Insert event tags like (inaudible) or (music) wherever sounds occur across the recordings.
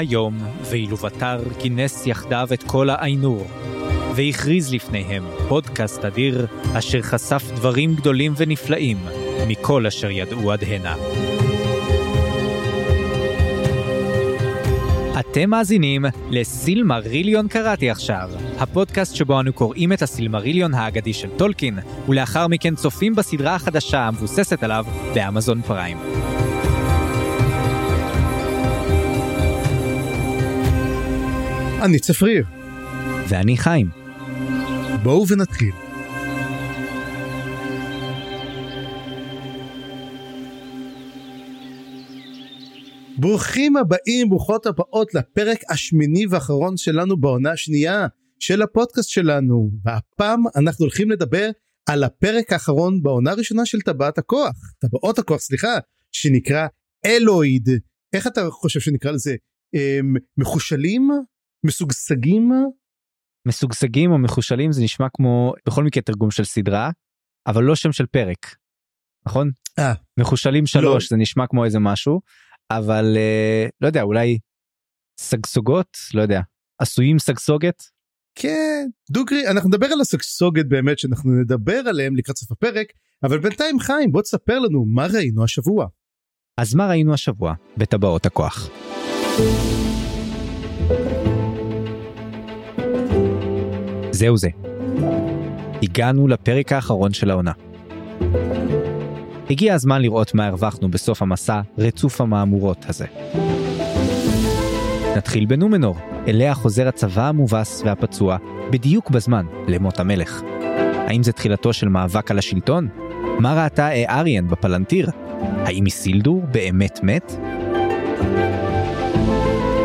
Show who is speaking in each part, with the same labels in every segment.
Speaker 1: היום, ואילו בתר כינס יחדיו את כל האיינור, והכריז לפניהם פודקאסט אדיר, אשר חשף דברים גדולים ונפלאים מכל אשר ידעו עד הנה. אתם מאזינים לסילמריליון קראתי עכשיו, הפודקאסט שבו אנו קוראים את הסילמריליון האגדי של טולקין, ולאחר מכן צופים בסדרה החדשה המבוססת עליו באמזון פריים.
Speaker 2: אני צפריר.
Speaker 1: ואני חיים.
Speaker 2: בואו ונתחיל. ברוכים הבאים, ברוכות הבאות לפרק השמיני והאחרון שלנו בעונה השנייה של הפודקאסט שלנו. והפעם אנחנו הולכים לדבר על הפרק האחרון בעונה הראשונה של טבעת הכוח, טבעות הכוח, סליחה, שנקרא אלויד. איך אתה חושב שנקרא לזה? אמ, מחושלים? משוגשגים?
Speaker 1: משוגשגים או מחושלים זה נשמע כמו בכל מקרה תרגום של סדרה, אבל לא שם של פרק. נכון?
Speaker 2: אה.
Speaker 1: מחושלים שלוש זה נשמע כמו איזה משהו, אבל אה, לא יודע אולי סגסוגות לא יודע עשויים סגסוגת.
Speaker 2: כן דוגרי אנחנו נדבר על הסגסוגת באמת שאנחנו נדבר עליהם לקראת סוף הפרק אבל בינתיים חיים בוא תספר לנו מה ראינו השבוע.
Speaker 1: אז מה ראינו השבוע בטבעות הכוח. זהו זה. הגענו לפרק האחרון של העונה. הגיע הזמן לראות מה הרווחנו בסוף המסע רצוף המהמורות הזה. נתחיל בנומנור, אליה חוזר הצבא המובס והפצוע בדיוק בזמן למות המלך. האם זה תחילתו של מאבק על השלטון? מה ראתה אריאן בפלנטיר? האם איסילדור באמת מת?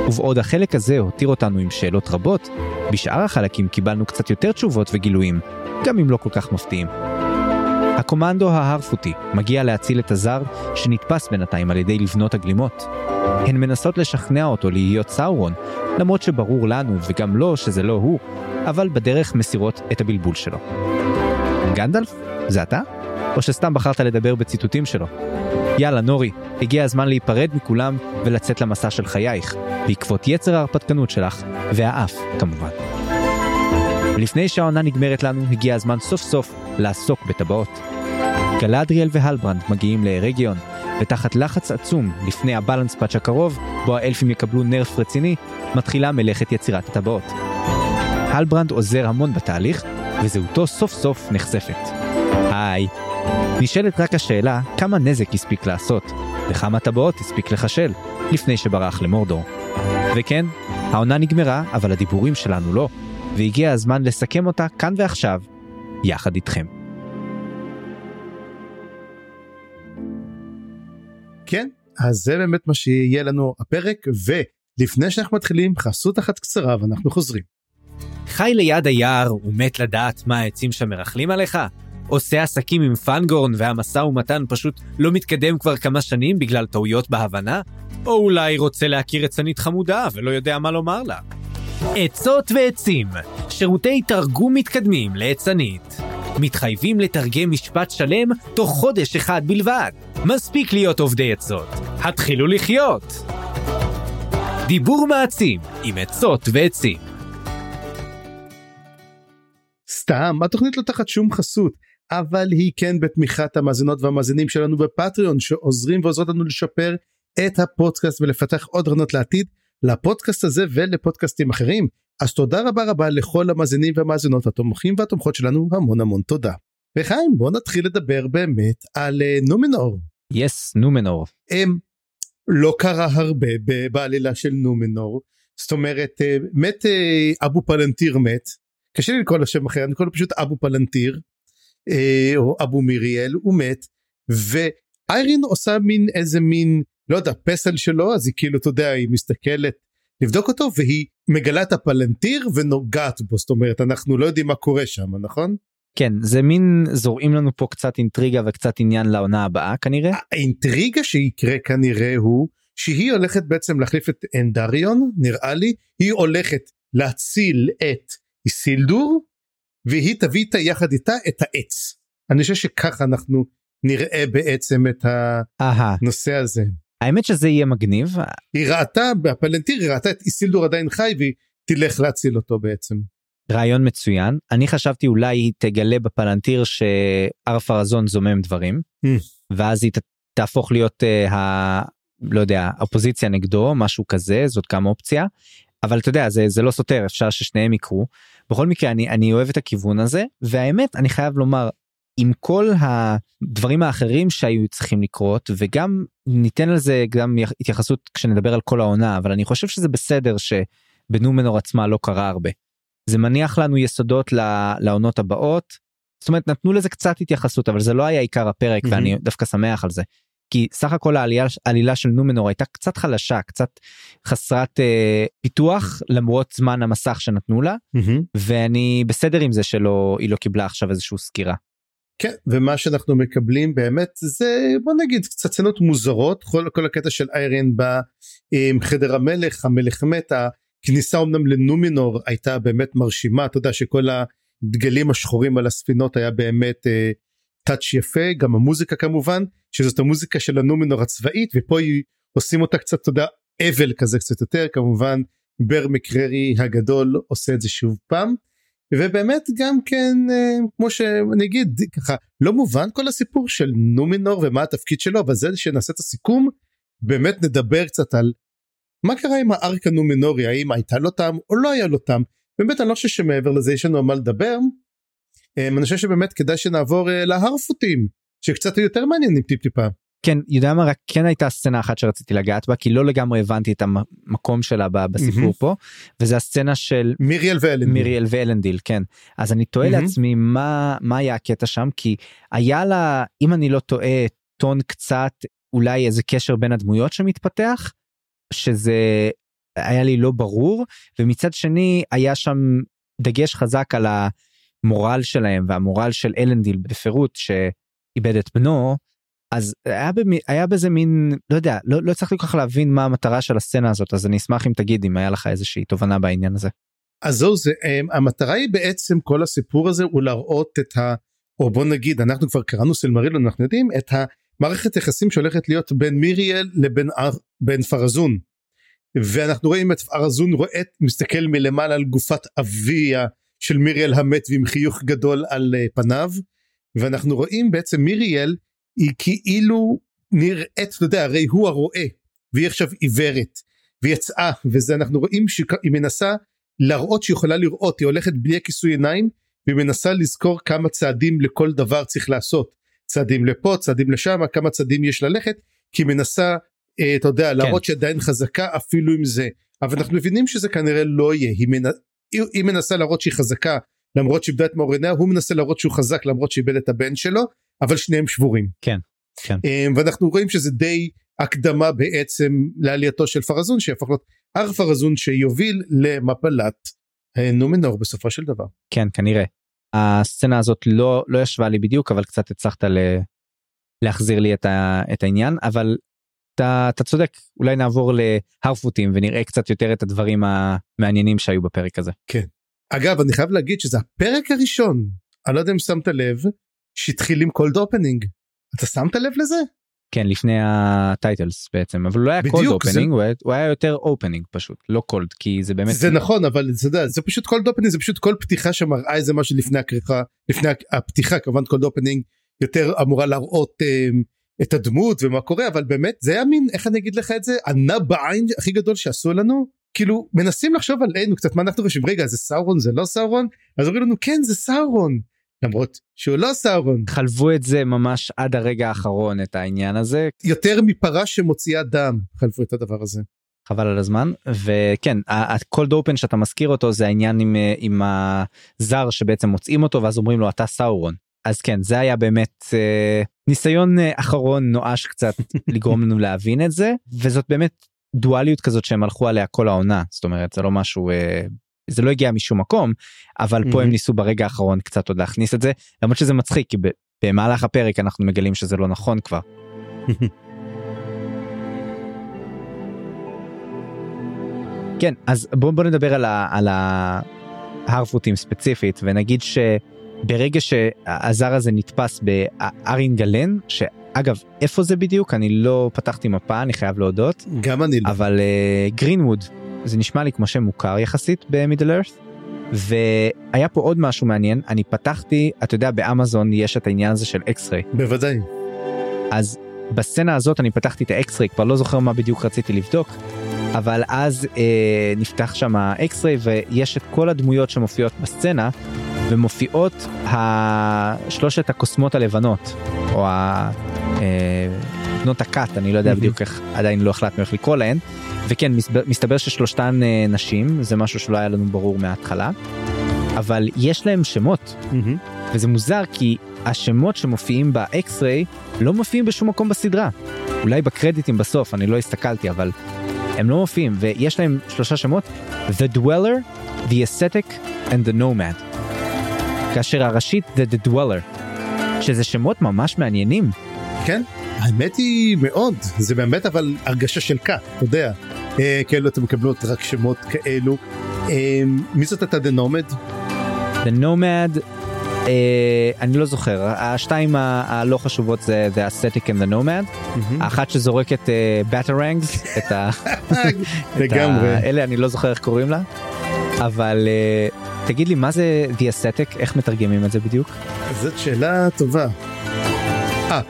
Speaker 1: ובעוד החלק הזה הותיר אותנו עם שאלות רבות, בשאר החלקים קיבלנו קצת יותר תשובות וגילויים, גם אם לא כל כך מפתיעים. הקומנדו ההרפוטי מגיע להציל את הזר שנתפס בינתיים על ידי לבנות הגלימות. הן מנסות לשכנע אותו להיות סאורון, למרות שברור לנו וגם לו שזה לא הוא, אבל בדרך מסירות את הבלבול שלו. גנדלף? זה אתה? או שסתם בחרת לדבר בציטוטים שלו? יאללה נורי, הגיע הזמן להיפרד מכולם ולצאת למסע של חייך, בעקבות יצר ההרפתקנות שלך, והאף כמובן. לפני שהעונה נגמרת לנו, הגיע הזמן סוף סוף לעסוק בטבעות. גלדריאל והלברנד מגיעים לארגיון, ותחת לחץ עצום לפני הבלנס פאץ' הקרוב, בו האלפים יקבלו נרף רציני, מתחילה מלאכת יצירת הטבעות. הלברנד עוזר המון בתהליך, וזהותו סוף סוף נחשפת. היי. נשאלת רק השאלה כמה נזק הספיק לעשות, וכמה טבעות הספיק לחשל, לפני שברח למורדור. וכן, העונה נגמרה, אבל הדיבורים שלנו לא, והגיע הזמן לסכם אותה כאן ועכשיו, יחד איתכם.
Speaker 2: כן, אז זה באמת מה שיהיה לנו הפרק, ולפני שאנחנו מתחילים, חסות אחת קצרה ואנחנו חוזרים.
Speaker 1: חי ליד היער ומת לדעת מה העצים שם מרכלים עליך? עושה עסקים עם פנגורן והמשא ומתן פשוט לא מתקדם כבר כמה שנים בגלל טעויות בהבנה? או אולי רוצה להכיר עצנית חמודה ולא יודע מה לומר לה? עצות ועצים, שירותי תרגום מתקדמים לעצנית. מתחייבים לתרגם משפט שלם תוך חודש אחד בלבד. מספיק להיות עובדי עצות. התחילו לחיות! דיבור מעצים עם עצות ועצים.
Speaker 2: סתם, התוכנית לא תחת שום חסות, אבל היא כן בתמיכת המאזינות והמאזינים שלנו בפטריון שעוזרים ועוזרות לנו לשפר את הפודקאסט ולפתח עוד רעיונות לעתיד לפודקאסט הזה ולפודקאסטים אחרים. אז תודה רבה רבה לכל המאזינים והמאזינות התומכים והתומכות שלנו המון המון תודה. וחיים בוא נתחיל לדבר באמת על uh, נומנור.
Speaker 1: יס yes, נומנור.
Speaker 2: Um, לא קרה הרבה בעלילה של נומנור זאת אומרת uh, מת uh, אבו פלנטיר מת קשה לי לקרוא לו שם אחר אני קורא לו פשוט אבו פלנטיר או אבו מיריאל הוא מת ואיירין עושה מין איזה מין לא יודע פסל שלו אז היא כאילו אתה יודע היא מסתכלת לבדוק אותו והיא מגלה את הפלנטיר ונוגעת בו זאת אומרת אנחנו לא יודעים מה קורה שם נכון?
Speaker 1: כן זה מין זורעים לנו פה קצת אינטריגה וקצת עניין לעונה הבאה כנראה.
Speaker 2: האינטריגה שיקרה כנראה הוא שהיא הולכת בעצם להחליף את אנדריון נראה לי היא הולכת להציל את איסילדור והיא תביא איתה יחד איתה את העץ. אני חושב שככה אנחנו נראה בעצם את הנושא הזה.
Speaker 1: האמת שזה יהיה מגניב.
Speaker 2: היא ראתה בפלנטיר היא ראתה את איסילדור עדיין חי והיא תלך להציל אותו בעצם.
Speaker 1: רעיון מצוין אני חשבתי אולי היא תגלה בפלנטיר שארפרזון זומם דברים
Speaker 2: Mm.
Speaker 1: ואז היא ת- תהפוך להיות uh, ה... לא יודע אופוזיציה נגדו משהו כזה זאת גם אופציה. אבל אתה יודע זה זה לא סותר אפשר ששניהם יקרו. בכל מקרה אני אני אוהב את הכיוון הזה והאמת אני חייב לומר עם כל הדברים האחרים שהיו צריכים לקרות וגם ניתן על זה גם התייחסות כשנדבר על כל העונה אבל אני חושב שזה בסדר שבנומנור עצמה לא קרה הרבה. זה מניח לנו יסודות לעונות הבאות. זאת אומרת נתנו לזה קצת התייחסות אבל זה לא היה עיקר הפרק
Speaker 2: מהמם.
Speaker 1: ואני דווקא שמח על זה. כי סך הכל העלייה, העלילה של נומנור הייתה קצת חלשה קצת חסרת אה, פיתוח למרות זמן המסך שנתנו לה ואני בסדר עם זה שלא היא לא קיבלה עכשיו איזושהי סקירה.
Speaker 2: כן ומה שאנחנו מקבלים באמת זה בוא נגיד קצת סצנות מוזרות כל, כל הקטע של איירן בחדר המלך המלך מת הכניסה אמנם לנומינור הייתה באמת מרשימה אתה יודע שכל הדגלים השחורים על הספינות היה באמת אה, טאץ' יפה גם המוזיקה כמובן שזאת המוזיקה של הנומינור הצבאית ופה היא עושים אותה קצת אתה יודע אבל כזה קצת יותר כמובן בר מקררי הגדול עושה את זה שוב פעם. ובאמת גם כן אה, כמו שאני אגיד ככה לא מובן כל הסיפור של נומינור ומה התפקיד שלו אבל זה שנעשה את הסיכום באמת נדבר קצת על מה קרה עם הארק הנומינורי האם הייתה לו טעם או לא היה לו טעם באמת אני לא חושב שמעבר לזה יש לנו על מה לדבר. אה, אני חושב שבאמת כדאי שנעבור אה, להרפוטים שקצת יותר מעניינים טיפ טיפה.
Speaker 1: כן יודע מה רק כן הייתה סצנה אחת שרציתי לגעת בה כי לא לגמרי הבנתי את המקום שלה בסיפור
Speaker 2: מהמם.
Speaker 1: פה וזה הסצנה של
Speaker 2: מיריאל ואלן.
Speaker 1: מיריאל ואלנדיל כן אז אני תוהה
Speaker 2: מהמם.
Speaker 1: לעצמי מה מה היה הקטע שם כי היה לה אם אני לא טועה טון קצת אולי איזה קשר בין הדמויות שמתפתח שזה היה לי לא ברור ומצד שני היה שם דגש חזק על המורל שלהם והמורל של אלנדיל בפירוט שאיבד את בנו אז היה, במי, היה בזה מין לא יודע לא, לא הצלחתי כל כך להבין מה המטרה של הסצנה הזאת אז אני אשמח אם תגיד אם היה לך איזושהי תובנה בעניין הזה.
Speaker 2: אז זהו זה um, המטרה היא בעצם כל הסיפור הזה הוא להראות את ה... או בוא נגיד אנחנו כבר קראנו סלמרילון אנחנו יודעים את המערכת יחסים שהולכת להיות בין מיריאל לבין אר- בין פרזון. ואנחנו רואים את פרזון רואה מסתכל מלמעלה על גופת אביה של מיריאל המת ועם חיוך גדול על uh, פניו ואנחנו רואים בעצם מיריאל היא כאילו נראית אתה יודע הרי הוא הרואה והיא עכשיו עיוורת ויצאה וזה אנחנו רואים שהיא מנסה להראות שהיא יכולה לראות היא הולכת בלי הכיסוי עיניים והיא מנסה לזכור כמה צעדים לכל דבר צריך לעשות. צעדים לפה צעדים לשם כמה צעדים יש ללכת כי היא מנסה אה, אתה יודע להראות שעדיין חזקה אפילו עם זה. אבל אנחנו מבינים שזה כנראה לא יהיה. היא, מנ... היא, היא מנסה להראות שהיא חזקה למרות שאיבדה את מאור עיניה הוא מנסה להראות שהוא חזק למרות שאיבד את הבן שלו אבל שניהם שבורים.
Speaker 1: כן, כן.
Speaker 2: אה, ואנחנו רואים שזה די הקדמה בעצם לעלייתו של פרזון שיהפוך להיות הר פרזון שיוביל למפלת אה, נומנור בסופו של דבר.
Speaker 1: כן כנראה. הסצנה הזאת לא לא ישבה לי בדיוק אבל קצת הצלחת ל... להחזיר לי את, ה... את העניין אבל אתה, אתה צודק אולי נעבור להארפוטים ונראה קצת יותר את הדברים המעניינים שהיו בפרק הזה.
Speaker 2: אגב אני חייב להגיד שזה הפרק הראשון אני לא יודע אם שמת לב שהתחיל עם cold opening אתה שמת לב לזה?
Speaker 1: כן לפני ה titles בעצם אבל לא היה cold
Speaker 2: בדיוק, זה-
Speaker 1: opening הוא היה- יותר opening פשוט לא cold כי זה באמת
Speaker 2: זה נכון אבל אתה יודע זה פשוט cold opening זה פשוט כל פתיחה שמראה איזה משהו לפני הכריכה לפני הפתיחה כמובן cold opening יותר אמורה להראות אה, את הדמות ומה קורה אבל באמת זה היה מין איך אני אגיד לך את זה? אנה באן הכי גדול שעשו לנו? כאילו מנסים לחשוב עלינו קצת מה אנחנו חושבים? רגע זה סאורון זה לא סאורון? אז אומרים לנו כן זה סאורון! למרות שהוא לא סאורון.
Speaker 1: חלבו את זה ממש עד הרגע האחרון את העניין הזה.
Speaker 2: יותר מפרה שמוציאה דם חלבו את הדבר הזה.
Speaker 1: חבל על הזמן. וכן ה cold open שאתה מזכיר אותו זה העניין עם עם הזר שבעצם מוצאים אותו ואז אומרים לו אתה סאורון. אז כן זה היה באמת אה, ניסיון אה, אחרון נואש קצת (laughs) לגרום לנו להבין את זה וזאת באמת דואליות כזאת שהם הלכו עליה כל העונה זאת אומרת זה לא משהו אה, זה לא הגיע משום מקום אבל פה. הם ניסו ברגע האחרון קצת עוד להכניס את זה למרות שזה מצחיק כי במהלך הפרק אנחנו מגלים שזה לא נכון כבר. (laughs) כן אז בוא בוא נדבר על ה... על ההארפוטים ספציפית ונגיד שברגע שהזר הזה נתפס בארין גלן ש... אגב איפה זה בדיוק אני לא פתחתי מפה אני חייב להודות
Speaker 2: גם אני לא.
Speaker 1: אבל גרינווד uh, זה נשמע לי כמו שם מוכר יחסית במידל ארת. והיה פה עוד משהו מעניין אני פתחתי אתה יודע באמזון יש את העניין הזה של X-Ray
Speaker 2: בוודאי.
Speaker 1: אז בסצנה הזאת אני פתחתי את ה X-Ray כבר לא זוכר מה בדיוק רציתי לבדוק אבל אז אה, נפתח שם ה X-Ray ויש את כל הדמויות שמופיעות בסצנה ומופיעות שלושת הקוסמות הלבנות או. אה, בנות הכת אני לא יודע בדיוק איך עדיין לא החלטנו איך לקרוא להן וכן מסתבר ששלושתן אה, נשים זה משהו שלא היה לנו ברור מההתחלה אבל יש להם שמות וזה מוזר כי השמות שמופיעים ב X-Ray לא מופיעים בשום מקום בסדרה אולי בקרדיטים בסוף אני לא הסתכלתי אבל הם לא מופיעים ויש להם שלושה שמות The Dweller, The Ascetic and The Nomad. כאשר הראשית זה The Dweller שזה שמות ממש מעניינים.
Speaker 2: כן האמת היא מאוד זה באמת אבל הרגשה של כת אתה יודע אה, כאילו אתם מקבלות רק שמות כאלו אה, מי זאת הייתה The Nomad?
Speaker 1: The Nomad אה, אני לא זוכר השתיים הלא חשובות זה The Aesthetic and The Nomad mm-hmm. האחת שזורקת בטרנגס uh, את, ה... (laughs) ה... אלה אני לא זוכר איך קוראים לה אבל uh, תגיד לי מה זה The Aesthetic איך מתרגמים את זה בדיוק?
Speaker 2: זאת שאלה טובה. אה,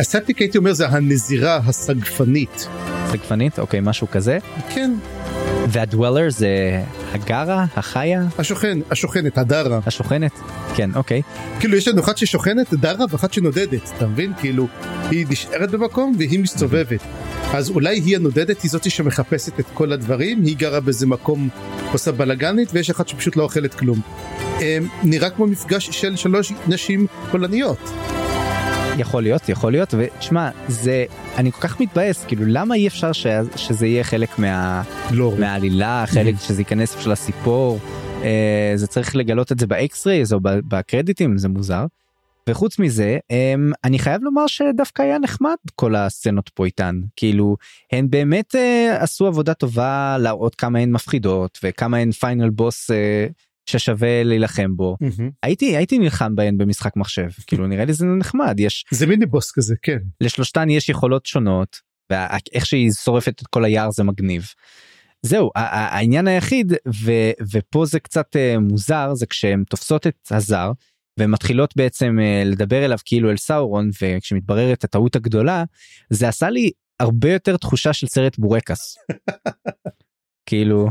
Speaker 2: אסתטיק הייתי אומר זה הנזירה הסגפנית.
Speaker 1: סגפנית אוקיי משהו כזה
Speaker 2: כן
Speaker 1: והדוולר זה הגרה החיה?
Speaker 2: השוכן השוכנת הדרה.
Speaker 1: השוכנת? כן אוקיי.
Speaker 2: כאילו יש לנו אחת ששוכנת דרה ואחת שנודדת אתה מבין? כאילו היא נשארת במקום והיא מסתובבת. אז אולי היא הנודדת היא זאתי שמחפשת את כל הדברים היא גרה באיזה מקום עושה בלאגנית ויש אחת שפשוט לא אוכלת כלום. אמ, נראה כמו מפגש של שלוש נשים פולניות.
Speaker 1: יכול להיות יכול להיות ותשמע זה אני כל כך מתבאס כאילו למה אי אפשר ש... שזה יהיה חלק מה...
Speaker 2: לא.
Speaker 1: מהעלילה חלק שזה ייכנס של הסיפור אה, זה צריך לגלות את זה ב X-Rays או בקרדיטים זה מוזר. וחוץ מזה אה, אני חייב לומר שדווקא היה נחמד כל הסצנות פה איתן כאילו הן באמת אה, עשו עבודה טובה להראות כמה הן מפחידות וכמה הן final boss אה, ששווה להילחם בו mm-hmm. הייתי הייתי נלחם בהן במשחק מחשב (laughs) כאילו נראה לי זה נחמד יש
Speaker 2: זה mini boss כזה כן
Speaker 1: לשלושתן יש יכולות שונות ואיך שהיא שורפת את כל היער זה מגניב. זהו העניין היחיד ו, ופה זה קצת uh, מוזר זה כשהן תופסות את הזר ומתחילות בעצם uh, לדבר אליו כאילו אל סאורון וכשמתבררת הטעות הגדולה זה עשה לי הרבה יותר תחושה של סרט בורקס. (laughs) כאילו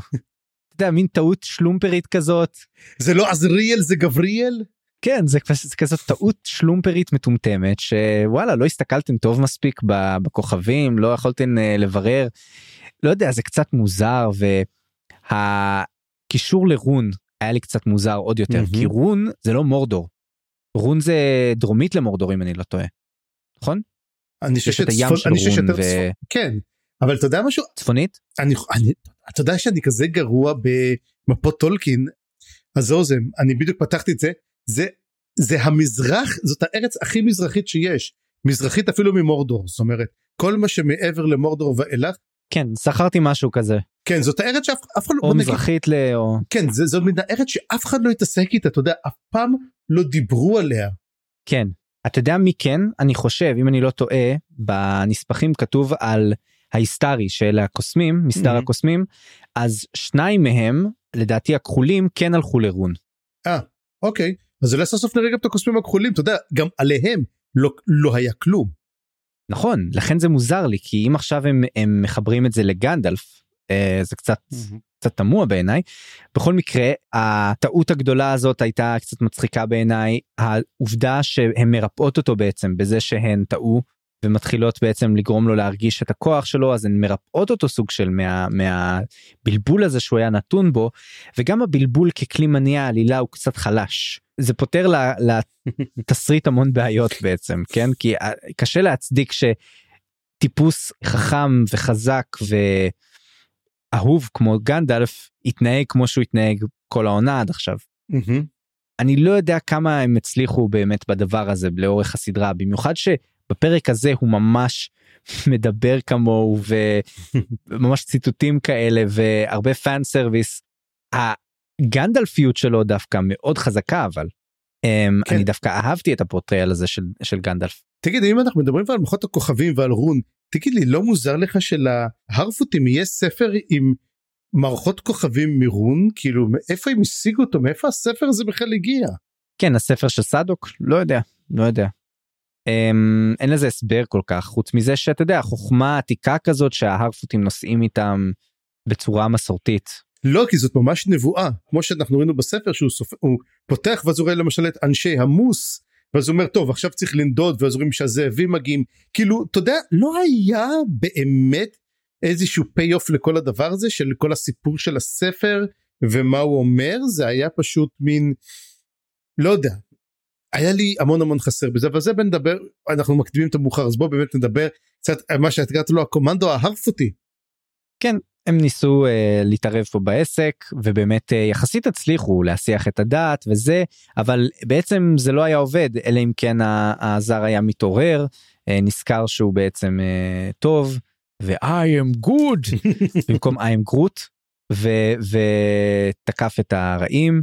Speaker 1: אתה יודע, מין טעות שלומפרית כזאת.
Speaker 2: זה לא עזריאל זה גבריאל?
Speaker 1: כן זה, זה כזאת טעות שלומפרית מטומטמת שוואלה לא הסתכלתם טוב מספיק בכוכבים לא יכולתם אה, לברר. לא יודע זה קצת מוזר והקישור לרון היה לי קצת מוזר עוד יותר mm-hmm. כי רון זה לא מורדור. רון זה דרומית למורדור אם אני לא טועה. נכון?
Speaker 2: אני חושב שצפון, ו... כן אבל אתה יודע משהו?
Speaker 1: צפונית?
Speaker 2: אני, אני אתה יודע שאני כזה גרוע במפות טולקין? אז זהו זה אני בדיוק פתחתי את זה. זה זה המזרח זאת הארץ הכי מזרחית שיש. מזרחית אפילו ממורדור זאת אומרת כל מה שמעבר למורדור ואילך
Speaker 1: כן זכרתי משהו כזה.
Speaker 2: כן זאת הארץ שאף אחד
Speaker 1: לא או מזרחית ל... או...
Speaker 2: כן זה, זאת מין הארץ שאף אחד לא התעסק איתה אתה יודע אף פעם לא דיברו עליה.
Speaker 1: כן. אתה יודע מי כן? אני חושב אם אני לא טועה בנספחים כתוב על ההיסטרי של הקוסמים מסדר mm-hmm. הקוסמים אז שניים מהם לדעתי הכחולים כן הלכו לרון.
Speaker 2: אה אוקיי אז אולי סוף סוף נראה גם את הקוסמים הכחולים אתה יודע גם עליהם לא לא היה כלום.
Speaker 1: נכון לכן זה מוזר לי כי אם עכשיו הם, הם מחברים את זה לגנדלף אה, זה קצת mm-hmm. קצת תמוה בעיניי בכל מקרה הטעות הגדולה הזאת הייתה קצת מצחיקה בעיניי העובדה שהן מרפאות אותו בעצם בזה שהן טעו ומתחילות בעצם לגרום לו להרגיש את הכוח שלו אז הן מרפאות אותו סוג של מה, מהבלבול הזה שהוא היה נתון בו וגם הבלבול ככלי מניע עלילה הוא קצת חלש. זה פותר לתסריט (laughs) המון בעיות בעצם כן? כי אה, קשה להצדיק שטיפוס חכם וחזק ואהוב כמו גנדלף יתנהג כמו שהוא התנהג כל העונה עד עכשיו. אני לא יודע כמה הם הצליחו באמת בדבר הזה לאורך הסדרה במיוחד ש... בפרק הזה הוא ממש (laughs) מדבר כמוהו וממש (laughs) ציטוטים כאלה והרבה fan service. הגנדלפיות שלו דווקא מאוד חזקה אבל um, כן. אני דווקא אהבתי את ה portrayal הזה של, של גנדלף.
Speaker 2: תגיד אם אנחנו מדברים על מפות הכוכבים ועל רון תגיד לי לא מוזר לך שלהארפוטים יהיה ספר עם מערכות כוכבים מרון כאילו מאיפה הם השיגו אותו מאיפה הספר הזה בכלל הגיע.
Speaker 1: כן הספר של סדוק לא יודע לא יודע. Um, אין לזה הסבר כל כך חוץ מזה שאתה יודע חוכמה עתיקה כזאת שההארפוטים נושאים איתם בצורה מסורתית.
Speaker 2: לא כי זאת ממש נבואה. כמו שאנחנו ראינו בספר שהוא סופ... פותח ואז הוא רואה למשל את אנשי המוס ואז הוא אומר טוב עכשיו צריך לנדוד ואז רואים שהזאבים מגיעים. כאילו אתה יודע לא היה באמת איזשהו פי אוף לכל הדבר הזה של כל הסיפור של הספר ומה הוא אומר? זה היה פשוט מין לא יודע היה לי המון המון חסר בזה אבל זה בנדבר אנחנו מקדימים את המאוחר אז בוא באמת נדבר קצת על מה שאת קראת לו הקומנדו ההרפותי.
Speaker 1: כן הם ניסו uh, להתערב פה בעסק ובאמת uh, יחסית הצליחו להסיח את הדעת וזה אבל בעצם זה לא היה עובד אלא אם כן הזר היה מתעורר uh, נזכר שהוא בעצם uh, טוב ו-I am good (laughs) במקום I am groot ותקף את הרעים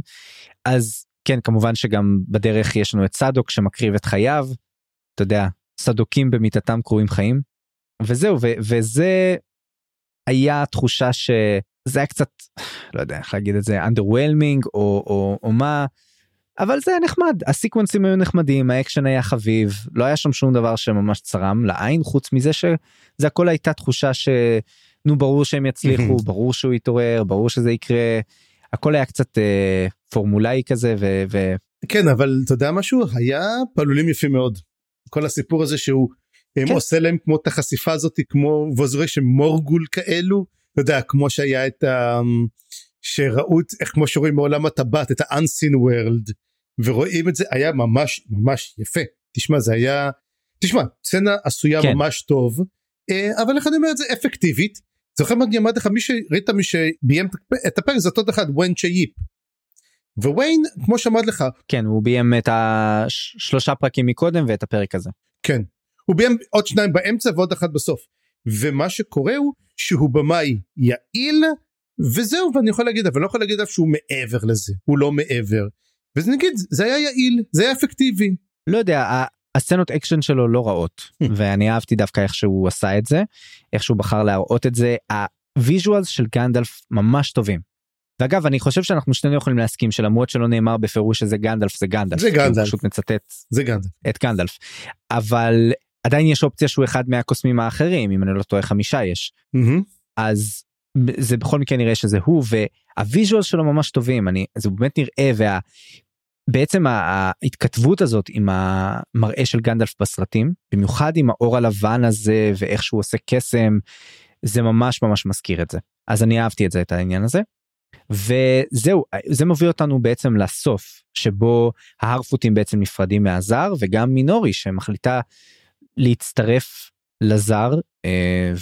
Speaker 1: אז כן כמובן שגם בדרך יש לנו את סדוק שמקריב את חייו. אתה יודע סדוקים במיטתם קרויים חיים. וזהו ו- וזה היה תחושה שזה היה קצת לא יודע איך להגיד את זה underwhelming או, או, או מה אבל זה היה נחמד. ה sequenceים היו נחמדים האקשן היה חביב לא היה שם שום דבר שממש צרם לעין חוץ מזה שזה הכל הייתה תחושה שנו ברור שהם יצליחו (laughs) ברור שהוא יתעורר ברור שזה יקרה הכל היה קצת אה, formulaic כזה ו, ו...
Speaker 2: כן אבל אתה יודע משהו? היה פעלולים יפים מאוד. כל הסיפור הזה שהוא כן. עושה להם כמו את החשיפה הזאת כמו ווזרי שמורגול כאלו. אתה יודע כמו שהיה את ה... שראו את איך כמו שרואים מעולם הטבעת את ה-unseen world ורואים את זה היה ממש ממש יפה. תשמע זה היה תשמע סצנה עשויה כן. ממש טוב אה, אבל איך אני אומר את זה? אפקטיבית זוכר מה אני אמרתי לך? מי שראית מי שביים את הפרק זה אותו אחד וויין צ'ה ייפ. וויין כמו שאמרתי לך
Speaker 1: כן הוא ביים את השלושה פרקים מקודם ואת הפרק הזה.
Speaker 2: כן. הוא ביים עוד שניים באמצע ועוד אחד בסוף. ומה שקורה הוא שהוא במאי יעיל וזהו ואני יכול להגיד אבל לא יכול להגיד אף שהוא מעבר לזה. הוא לא מעבר. וזה נגיד זה היה יעיל זה היה אפקטיבי.
Speaker 1: לא יודע הסצנות אקשן שלו לא רעות ואני אהבתי דווקא איך שהוא עשה את זה איך שהוא בחר להראות את זה. ה visuals של גנדלף ממש טובים. ואגב אני חושב שאנחנו שנינו יכולים להסכים שלמרות שלא נאמר בפירוש שזה גנדלף זה גנדלף.
Speaker 2: זה גנדלף.
Speaker 1: פשוט מצטט
Speaker 2: זה גנדלף.
Speaker 1: את גנדלף. אבל עדיין יש אופציה שהוא אחד מהקוסמים האחרים אם אני לא טועה חמישה יש. אז זה בכל מקרה נראה שזה הוא וה visual שלו ממש טובים. אני זה באמת נראה וה... בעצם ההתכתבות הזאת עם המראה של גנדלף בסרטים במיוחד עם האור הלבן הזה ואיך שהוא עושה קסם זה ממש ממש מזכיר את זה אז אני אהבתי את זה את העניין הזה. וזהו זה מביא אותנו בעצם לסוף שבו ההרפוטים בעצם נפרדים מהזר וגם מינורי שמחליטה להצטרף לזר אה,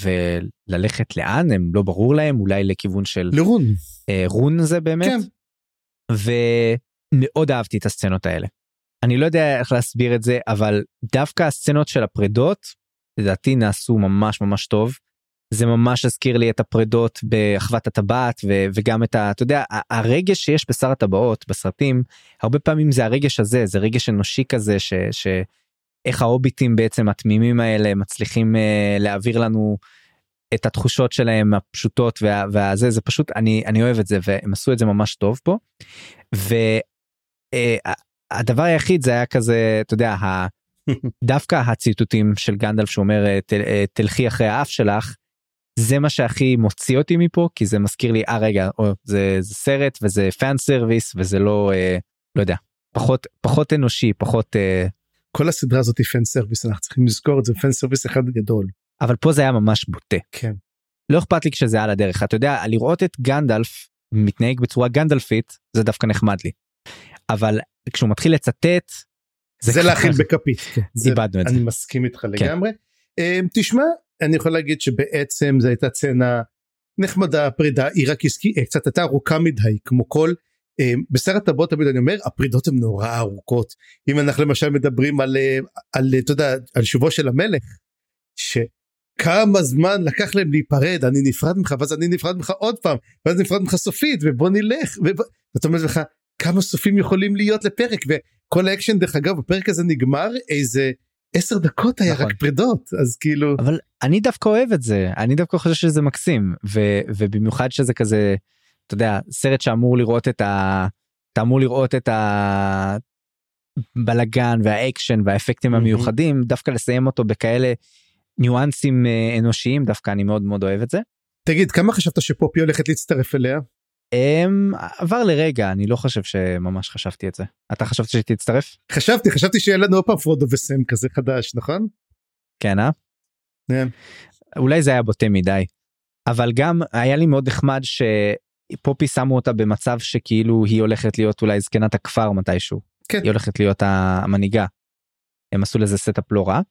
Speaker 1: וללכת לאן הם לא ברור להם אולי לכיוון של
Speaker 2: לרון
Speaker 1: אה, רון זה באמת. כן. ומאוד אהבתי את הסצנות האלה. אני לא יודע איך להסביר את זה אבל דווקא הסצנות של הפרדות לדעתי נעשו ממש ממש טוב. זה ממש הזכיר לי את הפרדות באחוות הטבעת ו- וגם את ה... אתה יודע הרגש שיש בשר הטבעות בסרטים הרבה פעמים זה הרגש הזה זה רגש אנושי כזה ש... ש- איך ההוביטים בעצם התמימים האלה מצליחים uh, להעביר לנו את התחושות שלהם הפשוטות וה, והזה זה פשוט אני אני אוהב את זה והם עשו את זה ממש טוב פה. והדבר uh, היחיד זה היה כזה אתה יודע (laughs) דווקא הציטוטים של גנדלף שאומר אה, ת, תלכי אחרי האף שלך. זה מה שהכי מוציא אותי מפה כי זה מזכיר לי אה רגע או, זה, זה סרט וזה fan service וזה לא אה, לא יודע פחות פחות אנושי פחות אה,
Speaker 2: כל הסדרה הזאת היא fan service אנחנו צריכים לזכור את זה fan service אחד גדול.
Speaker 1: אבל פה זה היה ממש בוטה.
Speaker 2: כן.
Speaker 1: לא אכפת לי כשזה על הדרך אתה יודע לראות את גנדלף מתנהג בצורה גנדלפית זה דווקא נחמד לי. אבל כשהוא מתחיל לצטט
Speaker 2: זה, זה להכיל בכפית. כן.
Speaker 1: איבדנו את זה.
Speaker 2: אני מסכים איתך כן. לגמרי. אמ, תשמע אני יכול להגיד שבעצם זו הייתה צנה נחמדה פרידה היא רק אה, קצת הייתה ארוכה מדי כמו כל אה, בסרט הבאות תמיד אני אומר הפרידות הן נורא ארוכות אם אנחנו למשל מדברים על אה, על אתה יודע על שובו של המלך שכמה זמן לקח להם להיפרד אני נפרד ממך ואז אני נפרד ממך עוד פעם ואז נפרד ממך סופית ובוא נלך ואתה אומר לך כמה סופים יכולים להיות לפרק וכל האקשן דרך אגב הפרק הזה נגמר איזה עשר דקות היה
Speaker 1: נכון.
Speaker 2: רק פרידות אז כאילו
Speaker 1: אבל אני דווקא אוהב את זה אני דווקא חושב שזה מקסים ו, ובמיוחד שזה כזה אתה יודע סרט שאמור לראות את ה... אתה אמור לראות את הבלגן והאקשן והאפקטים
Speaker 2: מהמם.
Speaker 1: המיוחדים דווקא לסיים אותו בכאלה ניואנסים אה, אנושיים דווקא אני מאוד מאוד אוהב את זה.
Speaker 2: תגיד כמה חשבת שפופי הולכת להצטרף אליה
Speaker 1: עבר לרגע אני לא חושב שממש חשבתי את זה אתה חשבת שתצטרף
Speaker 2: חשבתי חשבתי שיהיה לנו עוד פעם פרודו וסם כזה חדש נכון.
Speaker 1: כן אה?
Speaker 2: כן.
Speaker 1: אולי זה היה בוטה מדי אבל גם היה לי מאוד נחמד שפופי שמו אותה במצב שכאילו היא הולכת להיות אולי זקנת הכפר מתישהו
Speaker 2: כן.
Speaker 1: היא הולכת להיות המנהיגה. הם עשו לזה setup לא רע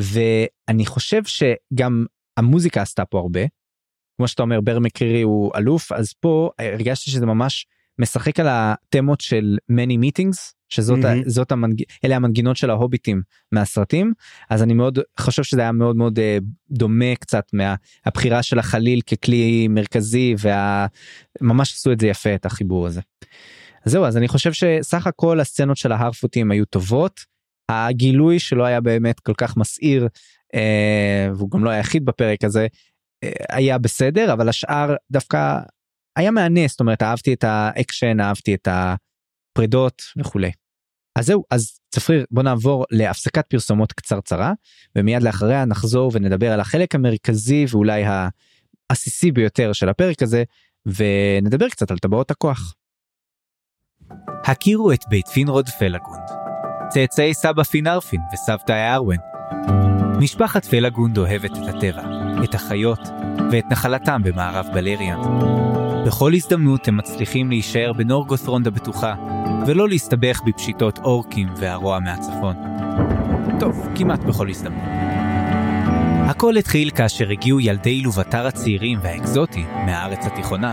Speaker 1: ואני חושב שגם המוזיקה עשתה פה הרבה. כמו שאתה אומר בר מקרירי הוא אלוף אז פה הרגשתי שזה ממש משחק על התמות של many meetings שזאת mm-hmm. זאת המנג... אלה המנגינות של ההוביטים מהסרטים אז אני מאוד חושב שזה היה מאוד מאוד אה, דומה קצת מהבחירה של החליל ככלי מרכזי וממש עשו את זה יפה את החיבור הזה. אז זהו אז אני חושב שסך הכל הסצנות של ההארפוטים היו טובות הגילוי שלא היה באמת כל כך מסעיר אה, והוא גם לא היחיד בפרק הזה היה בסדר אבל השאר דווקא היה מהנה זאת אומרת אהבתי את האקשן אהבתי את הפרידות וכולי. אז זהו אז צפריר בוא נעבור להפסקת פרסומות קצרצרה ומיד לאחריה נחזור ונדבר על החלק המרכזי ואולי העסיסי ביותר של הפרק הזה ונדבר קצת על טבעות הכוח. הכירו את בית פינרוד פלגונד. צאצאי סבא פינרפין וסבתא ארוון. משפחת פלגונד אוהבת את הטבע, את החיות ואת נחלתם במערב בלריאנד. בכל הזדמנות הם מצליחים להישאר בנרגות'רונד הבטוחה, ולא להסתבך בפשיטות אורקים והרוע מהצפון. טוב, כמעט בכל הזדמנות. הכל התחיל כאשר הגיעו ילדי לובטר הצעירים והאקזוטי מהארץ התיכונה.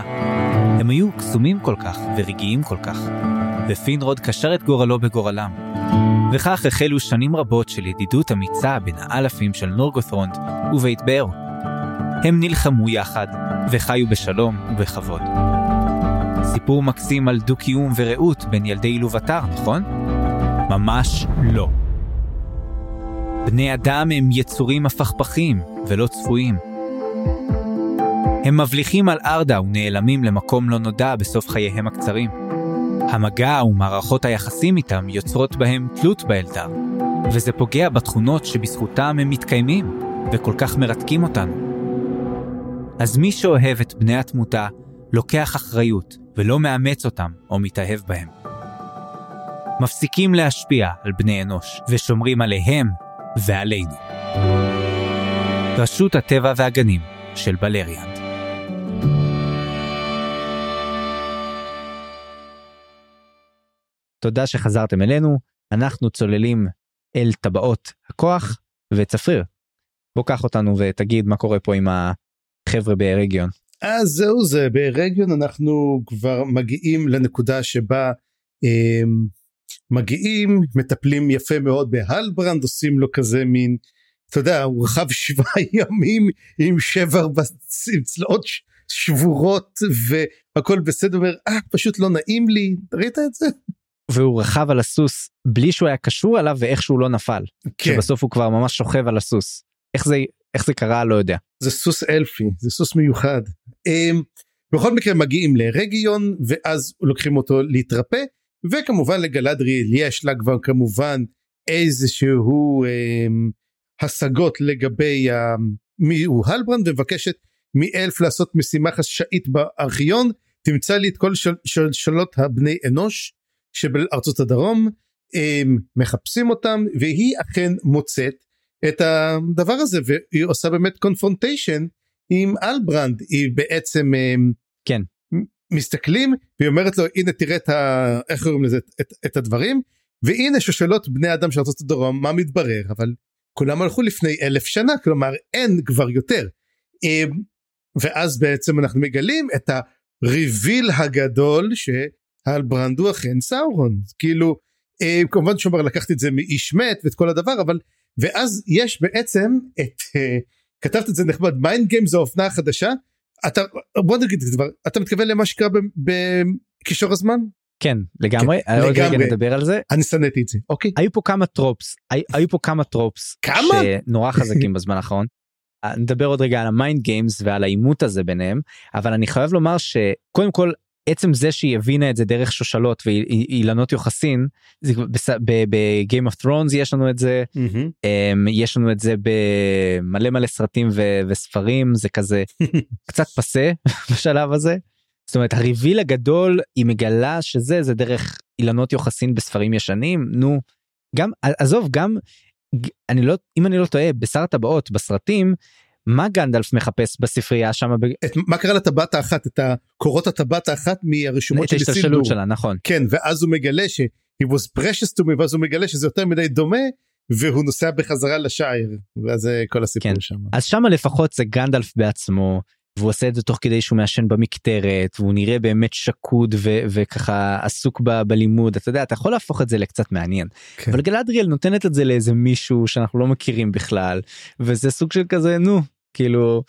Speaker 1: הם היו קסומים כל כך ורגעיים כל כך, ופינרוד קשר את גורלו בגורלם. וכך החלו שנים רבות של ידידות אמיצה בין האלפים של נורגות'רונד ובית באר. הם נלחמו יחד, וחיו בשלום ובכבוד. סיפור מקסים על דו-קיום ורעות בין ילדי לובטר, נכון? ממש לא. בני אדם הם יצורים הפכפכים ולא צפויים. הם מבליחים על ארדה ונעלמים למקום לא נודע בסוף חייהם הקצרים. המגע ומערכות היחסים איתם יוצרות בהם תלות באלדר, וזה פוגע בתכונות שבזכותם הם מתקיימים, וכל כך מרתקים אותנו. אז מי שאוהב את בני התמותה, לוקח אחריות, ולא מאמץ אותם או מתאהב בהם. מפסיקים להשפיע על בני אנוש, ושומרים עליהם ועלינו. רשות הטבע והגנים של בלריאנד. תודה שחזרתם אלינו, אנחנו צוללים אל טבעות הכוח, וצפריר, בוא קח אותנו ותגיד מה קורה פה עם החבר'ה ברגיון.
Speaker 2: אז זהו זה ברגיון אנחנו כבר מגיעים לנקודה שבה אה, מגיעים מטפלים יפה מאוד בהלברנד עושים לו כזה מין אתה יודע הוא רכב (laughs) שבעה ימים עם שבר בצ- עם צלעות ש- שבורות והכל בסדר אומר אה פשוט לא נעים לי ראית את זה
Speaker 1: והוא רכב על הסוס בלי שהוא היה קשור עליו ואיכשהו לא נפל.
Speaker 2: כן
Speaker 1: שבסוף הוא כבר ממש שוכב על הסוס. איך זה איך זה קרה לא יודע.
Speaker 2: זה סוס אלפי זה סוס מיוחד. אמ, בכל מקרה מגיעים לרגיון ואז לוקחים אותו להתרפא וכמובן לגלדריאל יש לה כבר כמובן איזשהו אמ, השגות לגבי מי הוא הלברנד ומבקשת מאלף לעשות משימה חשאית בארכיון תמצא לי את כל של- שלשלות הבני אנוש שבארצות הדרום הם מחפשים אותם והיא אכן מוצאת את הדבר הזה והיא עושה באמת confrontation עם הלברנד. היא בעצם אמ,
Speaker 1: כן.
Speaker 2: מסתכלים והיא אומרת לו הנה תראה את ה... איך קוראים לזה? את, את הדברים. והנה שושלות בני אדם של ארצות הדרום מה מתברר? אבל כולם הלכו לפני אלף שנה כלומר אין כבר יותר. אמ, ואז בעצם אנחנו מגלים את ה reveal הגדול שהלברנד הוא אכן סאורון. כאילו אה, כמובן שאומר לקחתי את זה מאיש מת ואת כל הדבר אבל ואז יש בעצם את אה, כתבת את זה נחמד mind game זו האופנה החדשה אתה בוא נגיד את זה כבר אתה מתכוון למה שקרה בקישור הזמן
Speaker 1: כן לגמרי
Speaker 2: כן,
Speaker 1: עוד רגע
Speaker 2: לגמרי.
Speaker 1: נדבר על זה
Speaker 2: אני שנאתי את זה אוקיי
Speaker 1: היו פה כמה tropes הי- היו פה כמה tropes
Speaker 2: כמה?
Speaker 1: שנורא חזקים (laughs) בזמן האחרון. אה, נדבר עוד רגע על ה mind games ועל העימות הזה ביניהם אבל אני חייב לומר שקודם כל עצם זה שהיא הבינה את זה דרך שושלות ואילנות יוחסין זה בגיים אוף ת'רונס יש לנו את זה. אמ, יש לנו את זה במלא מלא סרטים ו- וספרים זה כזה (laughs) קצת פסה (laughs) בשלב הזה. זאת אומרת הריביל הגדול היא מגלה שזה זה דרך אילנות יוחסין בספרים ישנים נו גם עזוב גם אני לא אם אני לא טועה בשר הטבעות בסרטים מה גנדלף מחפש בספרייה שם ב-
Speaker 2: את, מה קרה לטבעת האחת את הקורות הטבעת האחת מהרשומות
Speaker 1: את
Speaker 2: של
Speaker 1: ההשתלשלות
Speaker 2: סילדור
Speaker 1: שלה נכון
Speaker 2: כן ואז הוא מגלה ש he was precious to me ואז הוא מגלה שזה יותר מדי דומה והוא נוסע בחזרה לשייר ואז זה כל הסיפור
Speaker 1: כן.
Speaker 2: שם.
Speaker 1: אז שמה לפחות זה גנדלף בעצמו והוא עושה את זה תוך כדי שהוא מעשן במקטרת והוא נראה באמת שקוד ו- וככה עסוק ב- בלימוד אתה יודע אתה יכול להפוך את זה לקצת מעניין
Speaker 2: כן.
Speaker 1: אבל גלדריאל נותנת את זה לאיזה מישהו שאנחנו לא מכירים בכלל וזה סוג של כזה נו כאילו.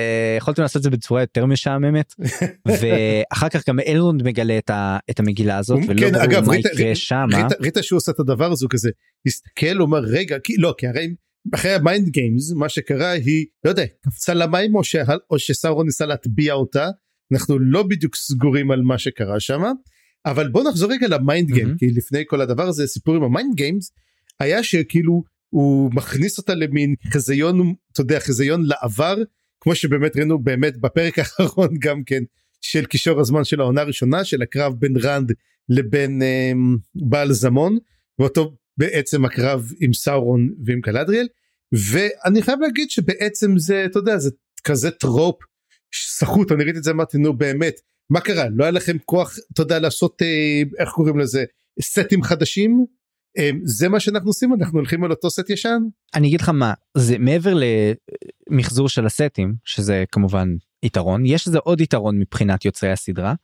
Speaker 1: אה, יכולתם לעשות את זה בצורה יותר משעממת (laughs) ואחר כך גם אלרונד מגלה את, ה, את המגילה הזאת
Speaker 2: הוא-
Speaker 1: ולא
Speaker 2: כן,
Speaker 1: ברור
Speaker 2: אגב,
Speaker 1: מה
Speaker 2: ראית-
Speaker 1: יקרה שם.
Speaker 2: ראית, ראית שהוא עושה את הדבר הזה הוא כזה הסתכל אומר רגע כי לא כי הרי אחרי ה mind games מה שקרה היא לא יודע קפצה למים או, שה, או שסאורון ניסה להטביע אותה אנחנו לא בדיוק סגורים על מה שקרה שם אבל בוא נחזור רגע ל mind
Speaker 1: game.
Speaker 2: כי לפני כל הדבר הזה סיפור עם ה mind games היה שכאילו הוא מכניס אותה למין חזיון אתה יודע חזיון לעבר כמו שבאמת ראינו באמת בפרק (laughs) האחרון גם כן של קישור הזמן של העונה הראשונה של הקרב בין רנד לבין um, בעל זמון ואותו בעצם הקרב עם סאורון ועם גלדריאל. ואני חייב להגיד שבעצם זה אתה יודע זה כזה trope סחוט אני ראיתי את זה אמרתי נו באמת מה קרה? לא היה לכם כוח אתה יודע לעשות אה, איך קוראים לזה סטים חדשים? אה, זה מה שאנחנו עושים אנחנו הולכים על אותו סט ישן?
Speaker 1: אני אגיד לך מה זה מעבר למחזור של הסטים שזה כמובן יתרון יש לזה עוד יתרון מבחינת יוצרי הסדרה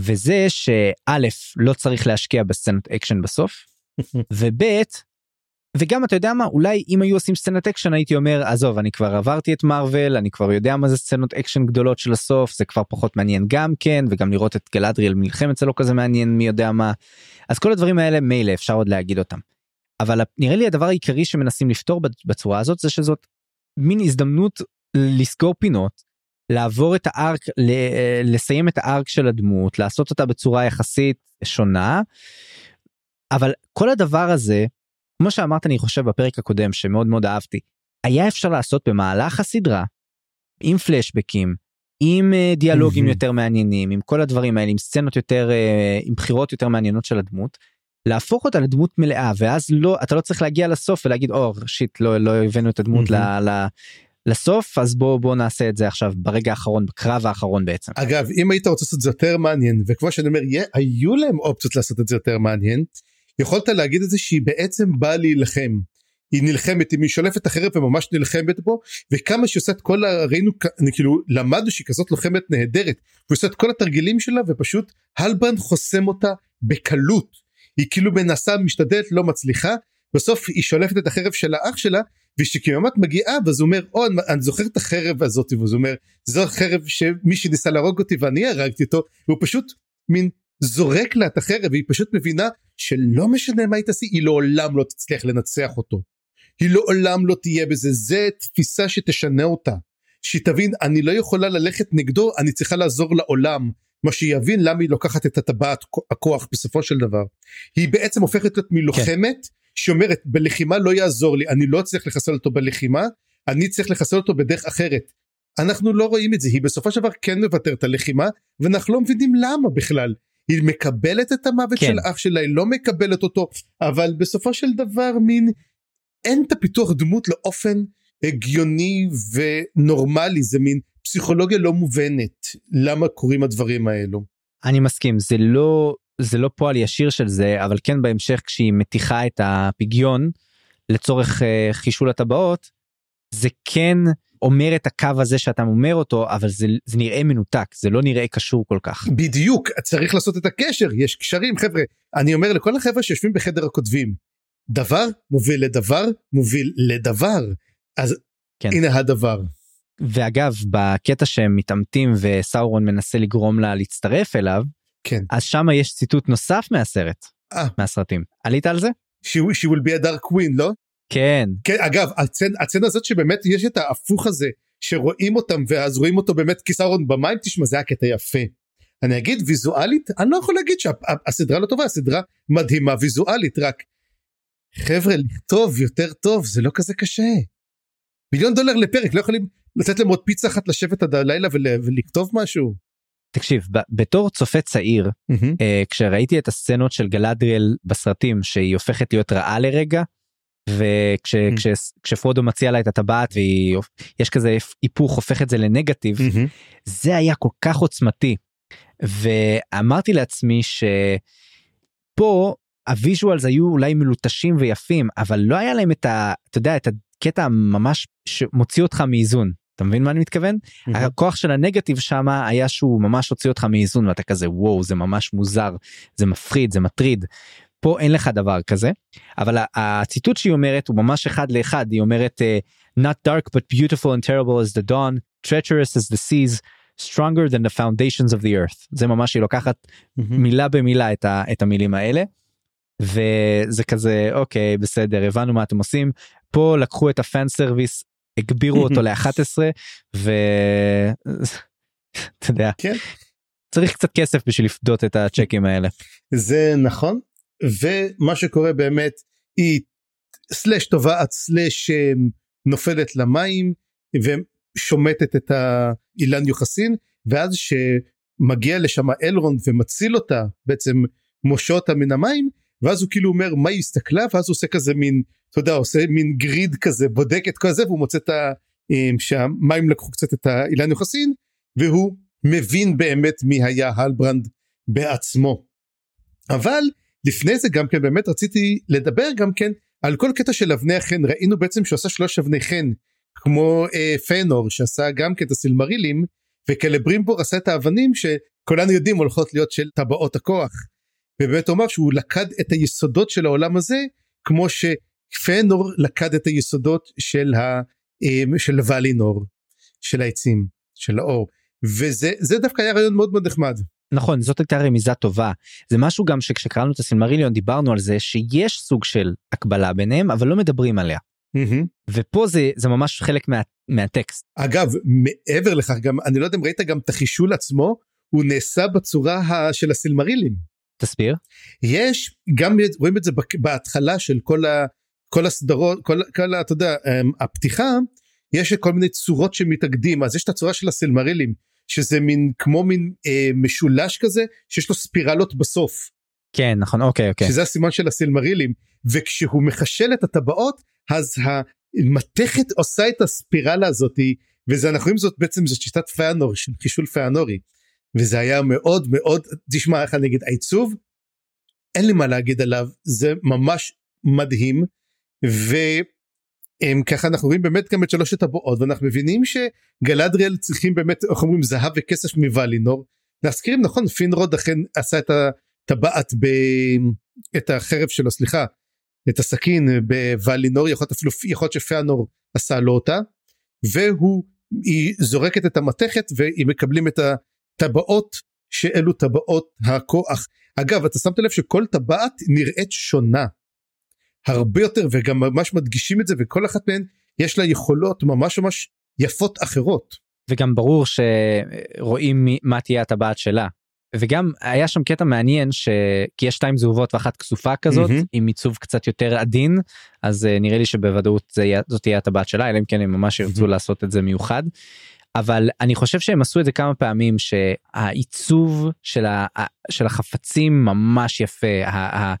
Speaker 1: וזה שא' לא צריך להשקיע בסצנות אקשן בסוף (laughs) וב' וגם אתה יודע מה אולי אם היו עושים סצנת אקשן הייתי אומר עזוב אני כבר עברתי את מארוול אני כבר יודע מה זה סצנות אקשן גדולות של הסוף זה כבר פחות מעניין גם כן וגם לראות את גלדריאל מלחמת זה לא כזה מעניין מי יודע מה אז כל הדברים האלה מילא אפשר עוד להגיד אותם. אבל נראה לי הדבר העיקרי שמנסים לפתור בצורה הזאת זה שזאת מין הזדמנות לסגור פינות לעבור את הארק לסיים את הארק של הדמות לעשות אותה בצורה יחסית שונה. אבל כל הדבר הזה כמו שאמרת אני חושב בפרק הקודם שמאוד מאוד אהבתי היה אפשר לעשות במהלך הסדרה עם פלשבקים עם אה, דיאלוגים
Speaker 2: מהמם.
Speaker 1: יותר מעניינים עם כל הדברים האלה עם סצנות יותר אה, עם בחירות יותר מעניינות של הדמות. להפוך אותה לדמות מלאה ואז לא אתה לא צריך להגיע לסוף ולהגיד או שיט לא לא הבאנו את הדמות ל, ל, לסוף אז בוא בוא נעשה את זה עכשיו ברגע האחרון בקרב האחרון בעצם.
Speaker 2: אגב אם היית רוצה לעשות את זה יותר מעניין וכמו שאני אומר יה- היו להם אופציות לעשות את זה יותר מעניין יכולת להגיד את זה שהיא בעצם באה להילחם. היא נלחמת היא שולפת החרב וממש נלחמת בו וכמה שהיא עושה את כל ה... ראינו כאילו למדנו שהיא כזאת לוחמת נהדרת. והיא עושה את כל התרגילים שלה ופשוט הלברנד חוסם אותה בקלות. היא כאילו מנסה משתדלת לא מצליחה. בסוף היא שולפת את החרב של האח שלה וכשכמעט מגיעה ואז הוא אומר או אני, אני זוכר את החרב הזאת ואז הוא אומר זו חרב שמישהו ניסה להרוג אותי ואני הרגתי אותו והוא פשוט מין זורק לה את החרב והיא פשוט מבינה שלא משנה מה היא תעשי היא לעולם לא תצליח לנצח אותו. היא לעולם לא תהיה בזה זה תפיסה שתשנה אותה. שהיא תבין אני לא יכולה ללכת נגדו אני צריכה לעזור לעולם מה שיבין למה היא לוקחת את הטבעת הכוח בסופו של דבר. היא בעצם הופכת להיות מלוחמת כן. שאומרת בלחימה לא יעזור לי אני לא אצליח לחסל אותו בלחימה אני צריך לחסל אותו בדרך אחרת. אנחנו לא רואים את זה היא בסופו של דבר כן מוותרת על לחימה ואנחנו לא מבינים למה בכלל. היא מקבלת את המוות כן. של אח שלה היא לא מקבלת אותו אבל בסופו של דבר מין אין את הפיתוח דמות לאופן הגיוני ונורמלי זה מין פסיכולוגיה לא מובנת למה קורים הדברים האלו.
Speaker 1: אני מסכים זה לא זה לא פועל ישיר של זה אבל כן בהמשך כשהיא מתיחה את הפגיון לצורך uh, חישול הטבעות זה כן אומר את הקו הזה שאתה אומר אותו אבל זה, זה נראה מנותק זה לא נראה קשור כל כך.
Speaker 2: בדיוק צריך לעשות את הקשר יש קשרים חבר'ה אני אומר לכל החבר'ה שיושבים בחדר הכותבים דבר מוביל לדבר מוביל לדבר אז כן. הנה הדבר.
Speaker 1: ואגב בקטע שהם מתעמתים וסאורון מנסה לגרום לה להצטרף אליו
Speaker 2: כן.
Speaker 1: אז שם יש ציטוט נוסף מהסרט,
Speaker 2: אה.
Speaker 1: מהסרטים. עלית על זה?
Speaker 2: She, she will be a dark queen לא?
Speaker 1: כן.
Speaker 2: כן אגב הצנ, הצצנה הזאת שבאמת יש את ההפוך הזה שרואים אותם ואז רואים אותו באמת כיסרון במים תשמע זה היה קטע יפה. אני אגיד ויזואלית אני לא יכול להגיד שהסדרה לא טובה הסדרה מדהימה ויזואלית רק חבר'ה לכתוב יותר טוב זה לא כזה קשה. מיליון דולר לפרק לא יכולים לתת להם עוד פיצה אחת לשבת עד הלילה ול, ולכתוב משהו.
Speaker 1: תקשיב בתור צופה צעיר
Speaker 2: Mm-hmm.
Speaker 1: אה, כשראיתי את הסצנות של גלדריאל בסרטים שהיא הופכת להיות רעה לרגע. וכשפרודו מציע לה את הטבעת ויש כזה היפוך הופך את זה לנגטיב
Speaker 2: Mm-hmm.
Speaker 1: זה היה כל כך עוצמתי ואמרתי לעצמי שפה ה visuals היו אולי מלוטשים ויפים אבל לא היה להם את ה... אתה יודע את הקטע ממש שמוציא אותך מאיזון. אתה מבין מה אני מתכוון? הכוח של הנגטיב שם היה שהוא ממש הוציא אותך מאיזון ואתה כזה וואו זה ממש מוזר זה מפחיד זה מטריד. פה אין לך דבר כזה אבל הציטוט שהיא אומרת הוא ממש אחד לאחד היא אומרת אה, not dark but beautiful and terrible as the dawn treacherous as the seas stronger than the foundations of the earth זה ממש היא לוקחת מילה במילה את, ה, את המילים האלה. וזה כזה אוקיי בסדר הבנו מה אתם עושים פה לקחו את הפן סרוויס הגבירו אותו (laughs) ל-11 ואתה (laughs) יודע
Speaker 2: כן.
Speaker 1: צריך קצת כסף בשביל לפדות את הצ'קים האלה.
Speaker 2: זה נכון ומה שקורה באמת היא סלאש טובעת סלאש אה, נופלת למים ושומטת את האילן יוחסין ואז שמגיע לשם אלרונד ומציל אותה בעצם מושה אותה מן המים ואז הוא כאילו אומר מה היא הסתכלה ואז הוא עושה כזה מין אתה יודע עושה מין גריד כזה בודק את כל זה והוא מוצא את ה... אה, שהמים לקחו קצת את האילן יוחסין והוא מבין באמת מי היה הלברנד בעצמו. אבל לפני זה גם כן באמת רציתי לדבר גם כן על כל קטע של אבני החן ראינו בעצם שהוא עשה שלוש אבני חן כמו אה, פנור שעשה גם כן את הסילמרילים וקלברימבור עשה את האבנים שכולנו יודעים הולכות להיות של טבעות הכוח. ובאמת הוא אמר שהוא לכד את היסודות של העולם הזה כמו שפנור לכד את היסודות של, ה, אה, של ואלינור של העצים של האור וזה זה דווקא היה רעיון מאוד מאוד נחמד.
Speaker 1: נכון זאת הייתה רמיזה טובה. זה משהו גם שכשקראנו את הסילמריליון דיברנו על זה שיש סוג של הקבלה ביניהם אבל לא מדברים עליה.
Speaker 2: Mm-hmm.
Speaker 1: ופה זה זה ממש חלק מה, מהטקסט.
Speaker 2: אגב מעבר לכך גם אני לא יודע אם ראית גם את החישול עצמו הוא נעשה בצורה ה- של הסילמרילים.
Speaker 1: תסביר.
Speaker 2: יש גם רואים את זה בהתחלה של כל, ה, כל הסדרות כל, כל אתה יודע אמ, הפתיחה יש כל מיני צורות שמתאגדים אז יש את הצורה של הסילמרילים שזה מין כמו מין אה, משולש כזה שיש לו ספירלות בסוף.
Speaker 1: כן נכון אוקיי אוקיי.
Speaker 2: שזה הסימן של הסילמרילים. וכשהוא מחשל את הטבעות אז המתכת עושה את הספירלה הזאתי וזה אנחנו רואים זאת בעצם זאת שיטת פיאנור של חישול פיאנורי. וזה היה מאוד מאוד תשמע איך אני אגיד העיצוב אין לי מה להגיד עליו זה ממש מדהים וככה אנחנו רואים באמת גם את שלוש הטבעות ואנחנו מבינים שגלדריאל צריכים באמת איך אומרים זהב וכסף מוולינור. להזכירים נכון פינרוד אכן עשה את הטבעת ב... את החרב שלו סליחה את הסכין בוולינור יכול אפילו יכול להיות שפיאנור עשה לו אותה והוא היא זורקת את המתכת והיא מקבלים את הטבעות שאלו טבעות הכוח. אגב אתה שמת לב שכל טבעת נראית שונה הרבה יותר וגם ממש מדגישים את זה וכל אחת מהן יש לה יכולות ממש ממש יפות אחרות.
Speaker 1: וגם ברור שרואים מה תהיה הטבעת שלה. וגם היה שם קטע מעניין ש... כי יש שתיים זהובות ואחת כסופה כזאת
Speaker 2: מהמם.
Speaker 1: עם עיצוב קצת יותר עדין אז uh, נראה לי שבוודאות זה זאת תהיה הטבעת שלה אלא אם כן הם ממש ירצו
Speaker 2: מהמם.
Speaker 1: לעשות את זה מיוחד. אבל אני חושב שהם עשו את זה כמה פעמים שהעיצוב של, ה... של החפצים ממש יפה. ה- ה-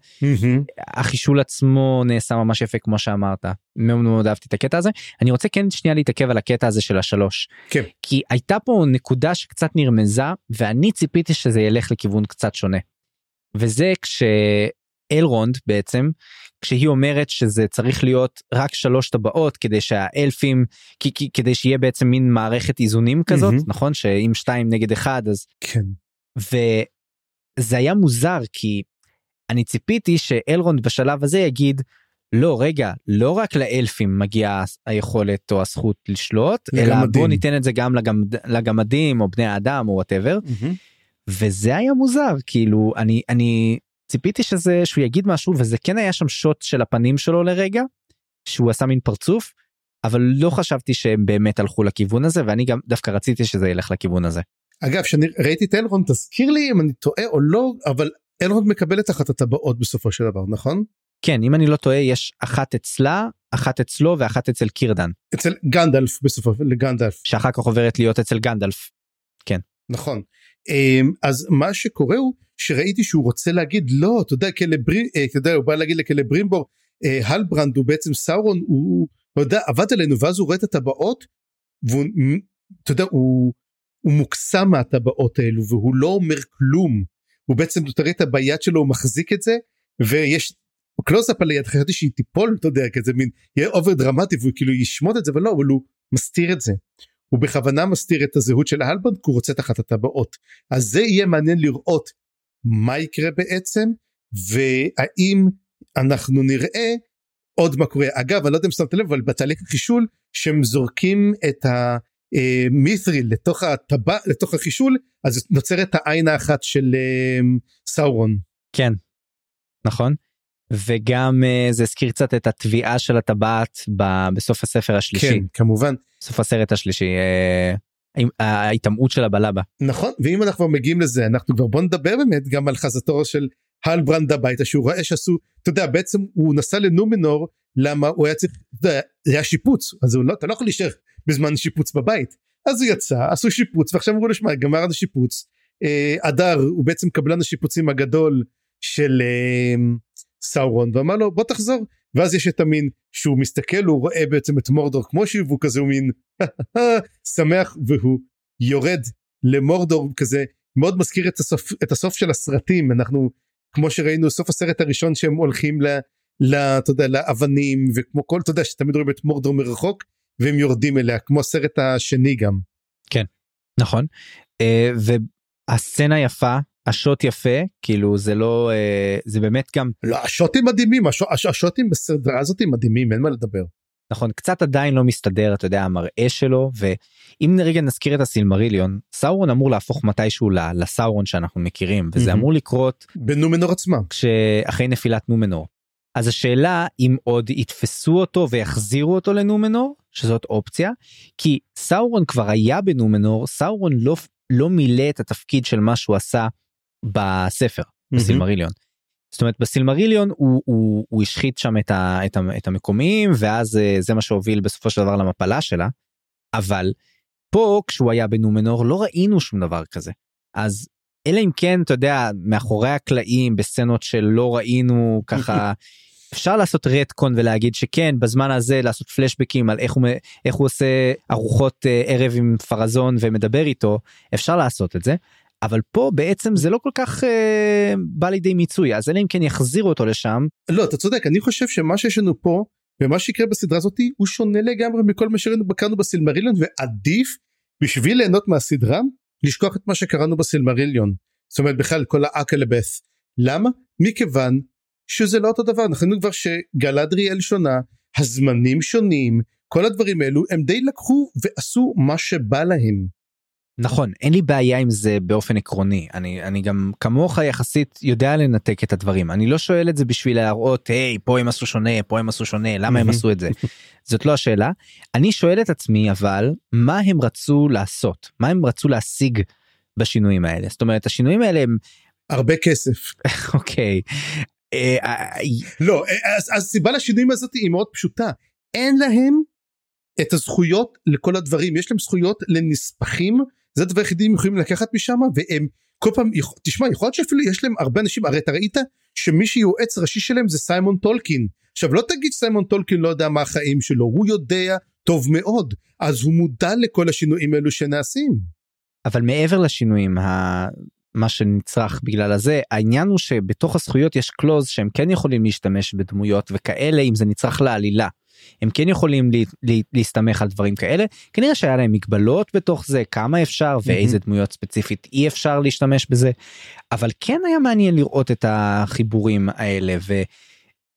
Speaker 1: החישול עצמו נעשה ממש יפה כמו שאמרת. מאוד מאוד אהבתי את הקטע הזה. אני רוצה כן שנייה להתעכב על הקטע הזה של השלוש.
Speaker 2: כן.
Speaker 1: כי הייתה פה נקודה שקצת נרמזה ואני ציפיתי שזה ילך לכיוון קצת שונה. וזה כשאלרונד בעצם כשהיא אומרת שזה צריך להיות רק שלוש טבעות כדי שהאלפים כי, כי, כדי שיהיה בעצם מין מערכת איזונים כזאת
Speaker 2: מהמם.
Speaker 1: נכון שאם שתיים נגד אחד אז
Speaker 2: כן.
Speaker 1: וזה היה מוזר כי אני ציפיתי שאלרונד בשלב הזה יגיד לא רגע לא רק לאלפים מגיעה היכולת או הזכות לשלוט אלא. בוא ניתן את זה גם לגמד, לגמדים או בני האדם או whatever וזה היה מוזר כאילו אני אני ציפיתי שזה שהוא יגיד משהו וזה כן היה שם שוט של הפנים שלו לרגע שהוא עשה מין פרצוף אבל לא חשבתי שהם באמת הלכו לכיוון הזה ואני גם דווקא רציתי שזה ילך לכיוון הזה.
Speaker 2: אגב שאני ראיתי את אלרון תזכיר לי אם אני טועה או לא אבל אלרון מקבל את אחת הטבעות בסופו של דבר נכון?
Speaker 1: כן אם אני לא טועה יש אחת אצלה אחת אצלו ואחת אצל קירדן.
Speaker 2: אצל גנדלף בסופו של לגנדלף.
Speaker 1: שאחר כך עוברת להיות אצל גנדלף. כן.
Speaker 2: נכון. אמ, אז מה שקורה הוא שראיתי שהוא רוצה להגיד לא אתה יודע כלברי אה, אתה יודע הוא בא להגיד לכלברימבור אה, הלברנד הוא בעצם סאורון הוא לא יודע עבד עלינו ואז הוא רואה את הטבעות והוא אתה יודע הוא, הוא מוקסם מהטבעות האלו והוא לא אומר כלום הוא בעצם אתה רואה את הביד שלו הוא מחזיק את זה ויש קלוזאפ על היד חשבתי שהיא תיפול אתה יודע כזה מין יהיה over דרמטי והוא כאילו ישמוט את זה ולא אבל הוא מסתיר את זה. הוא בכוונה מסתיר את הזהות של הלברנד כי הוא רוצה את הטבעות אז זה יהיה מעניין לראות מה יקרה בעצם והאם אנחנו נראה עוד מה קורה אגב אני לא יודע אם שמת לב אבל בתהליך החישול שהם זורקים את המית'ריל אה, לתוך הטבע לתוך החישול אז נוצרת העין האחת של אה, סאורון.
Speaker 1: כן נכון וגם uh, זה הזכיר קצת את התביעה של הטבעת בסוף הספר השלישי.
Speaker 2: כן כמובן.
Speaker 1: סוף הסרט השלישי. Uh, ההיטמעות של הבלבה.
Speaker 2: נכון ואם אנחנו כבר מגיעים לזה אנחנו כבר בוא נדבר באמת גם על חזתו של הלברנד הביתה שהוא רואה שעשו אתה יודע בעצם הוא נסע לנומנור למה הוא היה צריך זה היה שיפוץ אז הוא לא אתה לא יכול להישאר בזמן שיפוץ בבית אז הוא יצא עשו שיפוץ ועכשיו אמרו לו שמע גמר השיפוץ אה, אדר הוא בעצם קבלן השיפוצים הגדול של אה, סאורון ואמר לו בוא תחזור. ואז יש את המין שהוא מסתכל הוא רואה בעצם את מורדור כמו שהוא והוא כזה הוא מין שמח והוא יורד למורדור כזה. מאוד מזכיר את הסוף את הסוף של הסרטים. אנחנו כמו שראינו סוף הסרט הראשון שהם הולכים ל... ל אתה יודע לאבנים וכמו כל אתה יודע שתמיד רואים את מורדור מרחוק והם יורדים אליה כמו הסרט השני גם.
Speaker 1: כן נכון. uh, והסצנה יפה השוט יפה כאילו זה לא uh, זה באמת גם
Speaker 2: לא השוטים מדהימים הש, הש, השוטים בסדרה הזאת מדהימים אין מה לדבר.
Speaker 1: נכון קצת עדיין לא מסתדר אתה יודע המראה שלו ואם רגע נזכיר את הסילמריליון סאורון אמור להפוך מתישהו לסאורון שאנחנו מכירים וזה אמור לקרות
Speaker 2: בנומנור עצמה
Speaker 1: כשאחרי נפילת נומנור. אז השאלה אם עוד יתפסו אותו ויחזירו אותו לנומנור שזאת אופציה כי סאורון כבר היה בנומנור סאורון לא לא מילא את התפקיד של מה שהוא עשה בספר בסילמריליון. זאת אומרת בסילמריליון הוא, הוא, הוא השחית שם את, ה, את, ה, את המקומיים ואז אה, זה מה שהוביל בסופו של דבר למפלה שלה. אבל פה כשהוא היה בנומנור לא ראינו שום דבר כזה. אז אלא אם כן אתה יודע מאחורי הקלעים בסצנות שלא ראינו ככה (laughs) אפשר לעשות רטקון ולהגיד שכן בזמן הזה לעשות פלשבקים על איך הוא איך הוא עושה ארוחות אה, ערב עם פרזון ומדבר איתו אפשר לעשות את זה אבל פה בעצם זה לא כל כך אה, בא לידי מיצוי אז אלא אם כן יחזירו אותו לשם.
Speaker 2: לא אתה צודק אני חושב שמה שיש לנו פה ומה שיקרה בסדרה הזאתי הוא שונה לגמרי מכל מה שראינו בקרנו בסילמריליון ועדיף בשביל ליהנות מהסדרה לשכוח את מה שקראנו בסילמריליון. זאת אומרת בכלל כל האקלבס. למה? מכיוון שזה לא אותו דבר אנחנו כבר שגלדריאל שונה הזמנים שונים כל הדברים האלו הם די לקחו ועשו מה שבא להם.
Speaker 1: נכון אין לי בעיה עם זה באופן עקרוני. אני אני גם כמוך יחסית יודע לנתק את הדברים. אני לא שואל את זה בשביל להראות היי פה הם עשו שונה פה הם עשו שונה למה הם עשו את זה? (laughs) זאת לא השאלה. אני שואל את עצמי אבל מה הם רצו לעשות? מה הם רצו להשיג בשינויים האלה? זאת אומרת השינויים האלה הם
Speaker 2: הרבה כסף. (laughs)
Speaker 1: אוקיי.
Speaker 2: אה, אה, לא אז הסיבה לשינויים הזאת היא מאוד פשוטה. אין להם את הזכויות לכל הדברים. יש להם זכויות לנספחים זה הדבר היחידי הם יכולים לקחת משם והם כל פעם תשמע יכול להיות שאפילו יש להם הרבה אנשים הרי אתה ראית שמי שיועץ ראשי שלהם זה סיימון טולקין עכשיו לא תגיד סיימון טולקין לא יודע מה החיים שלו הוא יודע טוב מאוד אז הוא מודע לכל השינויים האלו שנעשים.
Speaker 1: אבל מעבר לשינויים מה שנצרך בגלל הזה העניין הוא שבתוך הזכויות יש קלוז שהם כן יכולים להשתמש בדמויות וכאלה אם זה נצרך לעלילה. הם כן יכולים לה, לה, להסתמך על דברים כאלה. כנראה שהיה להם מגבלות בתוך זה כמה אפשר ואיזה דמויות ספציפית אי אפשר להשתמש בזה. אבל כן היה מעניין לראות את החיבורים האלה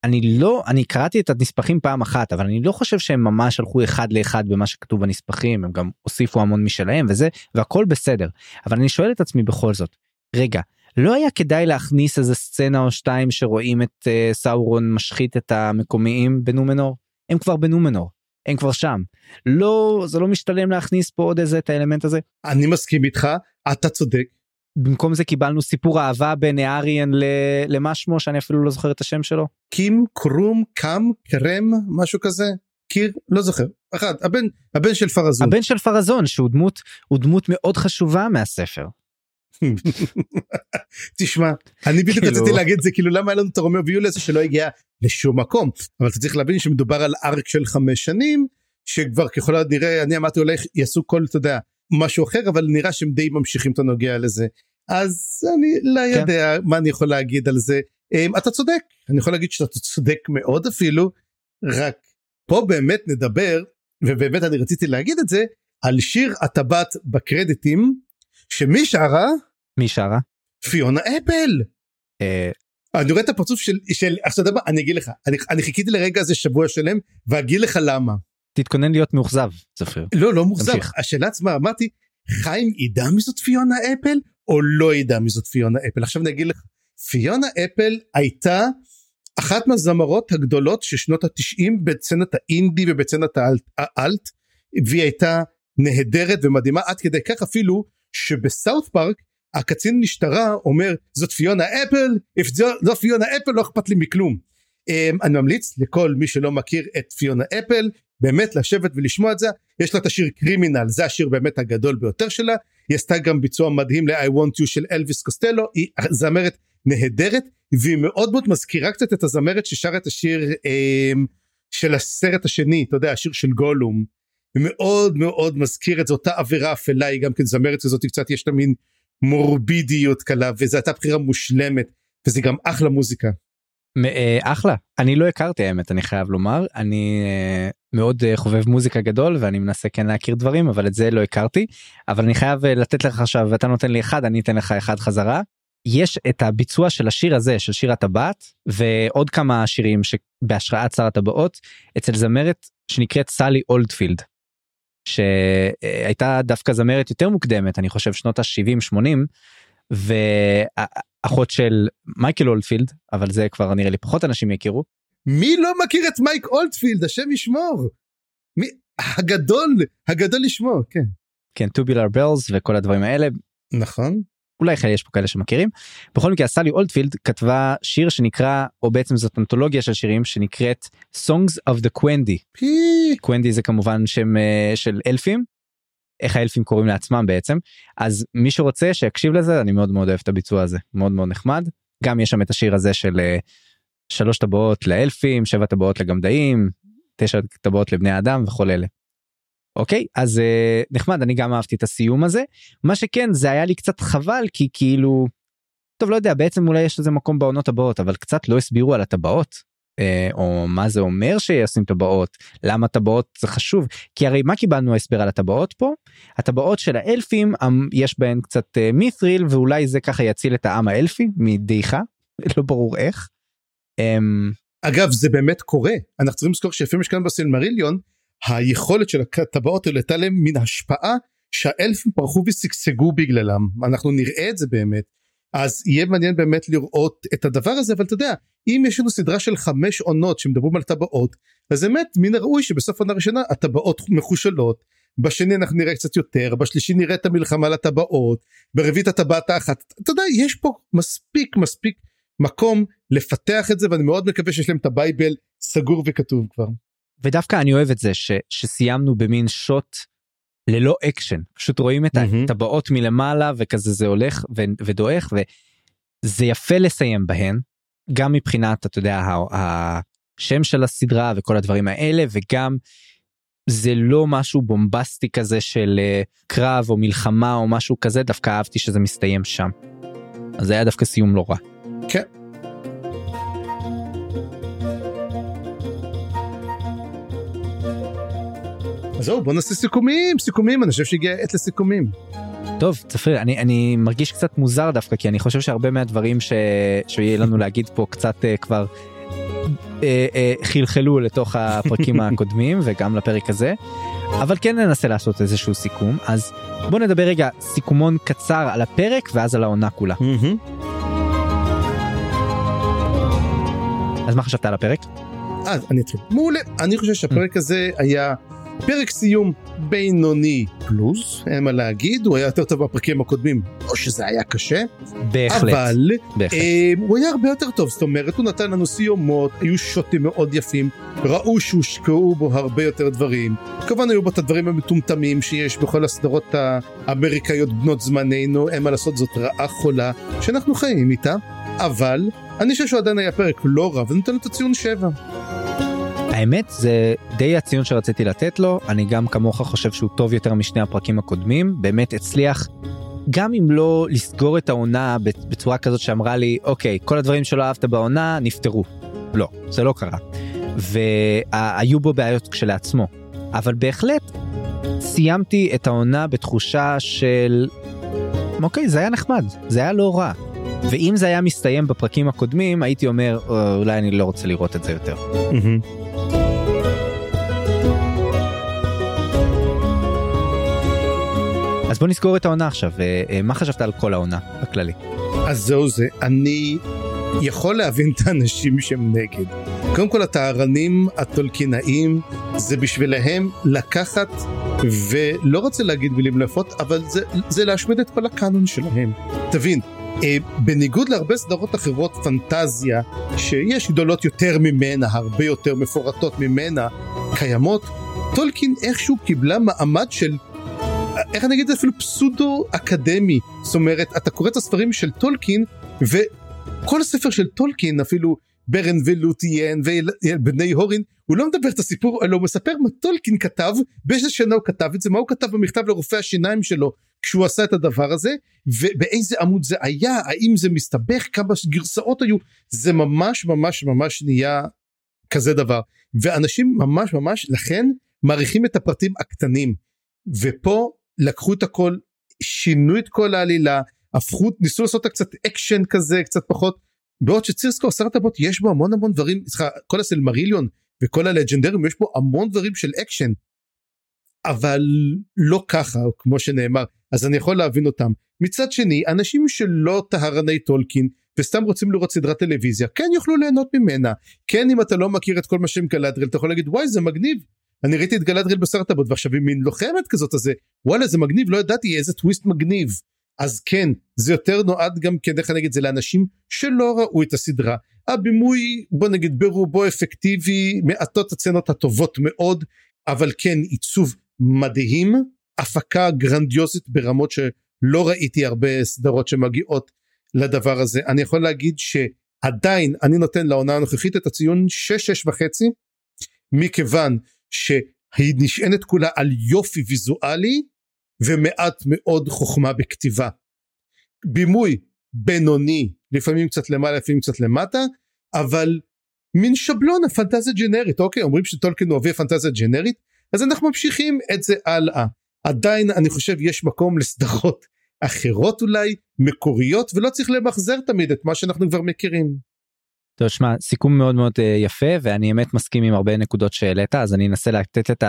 Speaker 1: ואני לא אני קראתי את הנספחים פעם אחת אבל אני לא חושב שהם ממש הלכו אחד לאחד במה שכתוב בנספחים הם גם הוסיפו המון משלהם וזה והכל בסדר. אבל אני שואל את עצמי בכל זאת רגע, לא היה כדאי להכניס איזה סצנה או שתיים שרואים את uh, סאורון משחית את המקומיים בנומנור? הם כבר בנומנור, הם כבר שם. לא, זה לא משתלם להכניס פה עוד איזה את האלמנט הזה?
Speaker 2: אני מסכים איתך, אתה צודק.
Speaker 1: במקום זה קיבלנו סיפור אהבה בין אריאן למה שמו שאני אפילו לא זוכר את השם שלו.
Speaker 2: קים קרום קם קרם משהו כזה קיר לא זוכר אחד הבן הבן של פרזון
Speaker 1: הבן של פרזון שהוא דמות הוא דמות מאוד חשובה מהספר.
Speaker 2: תשמע אני בדיוק כאילו- רציתי להגיד זה כאילו למה היה לנו את הרומאו ויוליה שלא הגיע לשום מקום? אבל אתה צריך להבין שמדובר על ארק של חמש שנים שכבר ככל הנראה אני אמרתי אולי יעשו כל אתה יודע משהו אחר אבל נראה שהם די ממשיכים את הנוגע לזה. אז אני לא כן. יודע מה אני יכול להגיד על זה. um, אתה צודק אני יכול להגיד שאתה צודק מאוד אפילו רק פה באמת נדבר ובאמת אני רציתי להגיד את זה על שיר הטבעת בקרדיטים שמי שרה
Speaker 1: מי שרה
Speaker 2: פיונה אפל.
Speaker 1: אה,
Speaker 2: אני רואה את הפרצוף של של עכשיו אתה יודע אני אגיד לך אני, אני חיכיתי לרגע הזה שבוע שלם ואגיד לך למה.
Speaker 1: תתכונן להיות מאוכזב צפיר.
Speaker 2: לא לא מאוכזב השאלה עצמה אמרתי חיים ידע מי זאת פיונה אפל או לא ידע מי זאת פיונה אפל עכשיו אני אגיד לך פיונה אפל הייתה אחת מהזמרות הגדולות של שנות התשעים בצנת האינדי ובצנת האלט והיא הייתה נהדרת ומדהימה עד כדי כך אפילו שבסאוף פארק הקצין משטרה אומר זאת פיונה אפל if זו לא פיונה אפל לא אכפת לי מכלום. Um, אני ממליץ לכל מי שלא מכיר את פיונה אפל באמת לשבת ולשמוע את זה. יש לה את השיר קרימינל זה השיר באמת הגדול ביותר שלה. היא עשתה גם ביצוע מדהים ל-I want you של אלוויס קוסטלו. היא זמרת נהדרת והיא מאוד מאוד מזכירה קצת את הזמרת ששרה את השיר um, של הסרט השני אתה יודע השיר של גולום. מאוד מאוד מזכיר את זה אותה עבירה אפלה היא גם כן זמרת הזאת קצת יש לה מין מורבידיות קלה וזו הייתה בחירה מושלמת וזה גם אחלה מוזיקה.
Speaker 1: אה, אחלה אני לא הכרתי האמת אני חייב לומר אני אה, מאוד אה, חובב מוזיקה גדול ואני מנסה כן להכיר דברים אבל את זה לא הכרתי אבל אני חייב לתת לך עכשיו ואתה נותן לי אחד אני אתן לך אחד חזרה. יש את הביצוע של השיר הזה של שיר הטבעת ועוד כמה שירים שבהשראת שר הטבעות אצל זמרת שנקראת סלי אולדפילד שהייתה דווקא זמרת יותר מוקדמת אני חושב שנות ה-70 80 ואחות של מייקל אולדפילד אבל זה כבר נראה לי פחות אנשים יכירו.
Speaker 2: מי לא מכיר את מייק אולדפילד השם ישמור. מי הגדול הגדול לשמור כן.
Speaker 1: כן טובילר בלס וכל הדברים האלה.
Speaker 2: נכון.
Speaker 1: אולי יש פה כאלה שמכירים. בכל מקרה סלי אולדפילד כתבה שיר שנקרא או בעצם זאת אנתולוגיה של שירים שנקראת Songs of the Quendy. קוונדי זה כמובן שם uh, של אלפים. איך האלפים קוראים לעצמם בעצם אז מי שרוצה שיקשיב לזה אני מאוד מאוד אוהב את הביצוע הזה מאוד מאוד נחמד גם יש שם את השיר הזה של uh, שלוש טבעות לאלפים שבע טבעות לגמדאים תשע טבעות לבני אדם וכל אלה. אוקיי? אז uh, נחמד אני גם אהבתי את הסיום הזה. מה שכן זה היה לי קצת חבל כי כאילו טוב לא יודע בעצם אולי יש לזה מקום בעונות הבאות אבל קצת לא הסבירו על הטבעות uh, או מה זה אומר שישים טבעות למה טבעות זה חשוב. כי הרי מה קיבלנו הסבר על הטבעות פה? הטבעות של האלפים um, יש בהן קצת uh, מית'ריל ואולי זה ככה יציל את העם האלפי מדעיכה (laughs) לא ברור איך.
Speaker 2: Um, אגב זה באמת קורה. אנחנו צריכים לזכור שלפעמים יש כאן בסילמריליון היכולת של הטבעות האלה הייתה להם מן השפעה שהאלפים פרחו ושגשגו בגללם. אנחנו נראה את זה באמת. אז יהיה מעניין באמת לראות את הדבר הזה אבל אתה יודע אם יש לנו סדרה של חמש עונות שמדברים על טבעות אז באמת מן הראוי שבסוף עונה ראשונה הטבעות מחושלות בשני אנחנו נראה קצת יותר בשלישי נראה את המלחמה על הטבעות ברביעית הטבעת האחת. אתה יודע יש פה מספיק מספיק מקום לפתח את זה ואני מאוד מקווה שיש להם את ה bible סגור וכתוב כבר.
Speaker 1: ודווקא אני אוהב את זה ש, שסיימנו במין שוט ללא אקשן פשוט רואים את mm-hmm. הטבעות מלמעלה וכזה זה הולך ו, ודועך וזה יפה לסיים בהן גם מבחינת אתה יודע השם של הסדרה וכל הדברים האלה וגם זה לא משהו בומבסטי כזה של uh, קרב או מלחמה או משהו כזה דווקא אהבתי שזה מסתיים שם. אז זה היה דווקא סיום לא רע.
Speaker 2: כן. זהו בוא נעשה סיכומים סיכומים אני חושב שהגיע עת לסיכומים.
Speaker 1: טוב צפריר אני אני מרגיש קצת מוזר דווקא כי אני חושב שהרבה מהדברים ש... שיהיה לנו להגיד פה קצת uh, כבר uh, uh, חלחלו לתוך הפרקים (laughs) הקודמים וגם לפרק הזה אבל כן ננסה לעשות איזשהו סיכום, אז בוא נדבר רגע סיכומון קצר על הפרק ואז על העונה כולה. אז מה חשבת על הפרק?
Speaker 2: אז אני אתחיל. מעולה. אני חושב שהפרק הזה היה פרק סיום בינוני פלוס, אין מה להגיד, הוא היה יותר טוב בפרקים הקודמים, או שזה היה קשה.
Speaker 1: בהחלט.
Speaker 2: אבל
Speaker 1: בהחלט.
Speaker 2: אה, הוא היה הרבה יותר טוב, זאת אומרת, הוא נתן לנו סיומות, היו שוטים מאוד יפים, ראו שהושקעו בו הרבה יותר דברים. כמובן היו בו את הדברים המטומטמים שיש בכל הסדרות האמריקאיות בנות זמננו, אין מה לעשות, זאת רעה חולה, שאנחנו חיים איתה, אבל אני חושב שהוא עדיין היה פרק לא רע, ונותן לו את הציון 7.
Speaker 1: האמת זה די הציון שרציתי לתת לו, אני גם כמוך חושב שהוא טוב יותר משני הפרקים הקודמים, באמת הצליח גם אם לא לסגור את העונה בצורה כזאת שאמרה לי, אוקיי, כל הדברים שלא אהבת בעונה נפתרו. לא, זה לא קרה. והיו בו בעיות כשלעצמו. אבל בהחלט סיימתי את העונה בתחושה של, אוקיי, זה היה נחמד, זה היה לא רע. ואם זה היה מסתיים בפרקים הקודמים, הייתי אומר, אולי אני לא רוצה לראות את זה יותר. אז בוא נסגור את העונה עכשיו, אה, מה חשבת על כל העונה בכללי?
Speaker 2: אז זהו זה, אני יכול להבין את האנשים שהם נגד. קודם כל הטהרנים הטולקינאים זה בשבילהם לקחת ולא רוצה להגיד מילים יפות אבל זה, זה להשמיד את כל הקאנון שלהם. תבין, אה, בניגוד להרבה סדרות אחרות פנטזיה שיש גדולות יותר ממנה, הרבה יותר מפורטות ממנה, קיימות, טולקין איכשהו קיבלה מעמד של איך אני אגיד את זה? אפילו פסודו אקדמי. זאת אומרת אתה קורא את הספרים של טולקין וכל הספר של טולקין אפילו ברן ולותיין ובני הורין הוא לא מדבר את הסיפור אלא הוא מספר מה טולקין כתב באיזה שנה הוא כתב את זה מה הוא כתב במכתב לרופא השיניים שלו כשהוא עשה את הדבר הזה ובאיזה עמוד זה היה האם זה מסתבך כמה גרסאות היו זה ממש ממש ממש נהיה כזה דבר. ואנשים ממש ממש לכן מעריכים את הפרטים הקטנים. ופה לקחו את הכל שינו את כל העלילה הפכו ניסו לעשות קצת אקשן כזה קצת פחות. בעוד שצירסקו סרט הבוט יש בו המון המון דברים כל הסלמריליון וכל הלג'נדרים יש בו המון דברים של אקשן אבל לא ככה כמו שנאמר אז אני יכול להבין אותם. מצד שני אנשים שלא טהרני טולקין וסתם רוצים לראות סדרת טלוויזיה כן יוכלו ליהנות ממנה. כן אם אתה לא מכיר את כל מה שהם גלדריל אתה יכול להגיד וואי זה מגניב אני ראיתי את גלדריל בסרט הבוט ועכשיו היא מין לוחמת כזאת אז וואלה זה מגניב לא ידעתי איזה טוויסט מגניב. אז כן זה יותר נועד גם כן אני אגיד זה לאנשים שלא ראו את הסדרה. הבימוי בוא נגיד ברובו אפקטיבי מעטות הצנות הטובות מאוד אבל כן עיצוב מדהים הפקה גרנדיוזית ברמות שלא ראיתי הרבה סדרות שמגיעות לדבר הזה. אני יכול להגיד שעדיין אני נותן לעונה הנוכחית את הציון 6-6 וחצי מכיוון שהיא נשענת כולה על יופי ויזואלי ומעט מאוד חוכמה בכתיבה. בימוי בינוני לפעמים קצת למעלה לפעמים קצת למטה אבל מין שבלון הפנטזיה ג'נרית אוקיי אומרים שטולקין אוהבי פנטזיה ג'נרית אז אנחנו ממשיכים את זה הלאה עדיין אני חושב יש מקום לסדרות אחרות אולי מקוריות ולא צריך למחזר תמיד את מה שאנחנו כבר מכירים.
Speaker 1: טוב שמע סיכום מאוד מאוד אה, יפה ואני באמת מסכים עם הרבה נקודות שהעלית אז אני אנסה לתת את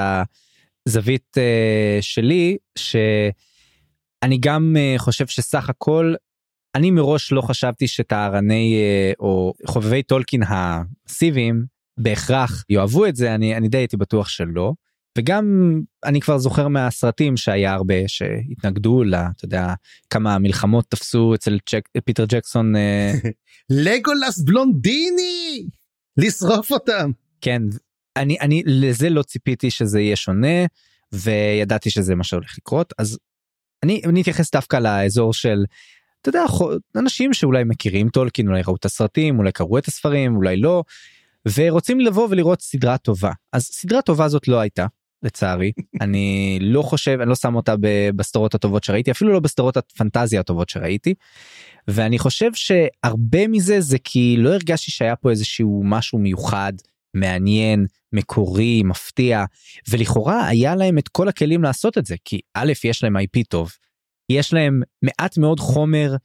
Speaker 1: הזווית אה, שלי שאני גם אה, חושב שסך הכל אני מראש לא חשבתי שטהרני או חובבי טולקין הסיביים בהכרח יאהבו את זה אני אני די הייתי בטוח שלא. וגם אני כבר זוכר מהסרטים שהיה הרבה שהתנגדו לה אתה יודע כמה מלחמות תפסו אצל צ'ק, פיטר ג'קסון (laughs)
Speaker 2: לגולס בלונדיני! לשרוף אותם!
Speaker 1: כן אני אני לזה לא ציפיתי שזה יהיה שונה וידעתי שזה מה שהולך לקרות אז אני, אני אתייחס דווקא לאזור של אתה יודע אנשים שאולי מכירים טולקין אולי ראו את הסרטים אולי קראו את הספרים אולי לא ורוצים לבוא ולראות סדרה טובה. אז סדרה טובה זאת לא הייתה לצערי אני לא חושב אני לא שם אותה בסדרות הטובות שראיתי אפילו לא בסדרות הפנטזיה הטובות שראיתי. ואני חושב שהרבה מזה זה כי לא הרגשתי שהיה פה איזשהו משהו מיוחד מעניין מקורי מפתיע ולכאורה היה להם את כל הכלים לעשות את זה כי א' יש להם IP טוב יש להם מעט מאוד חומר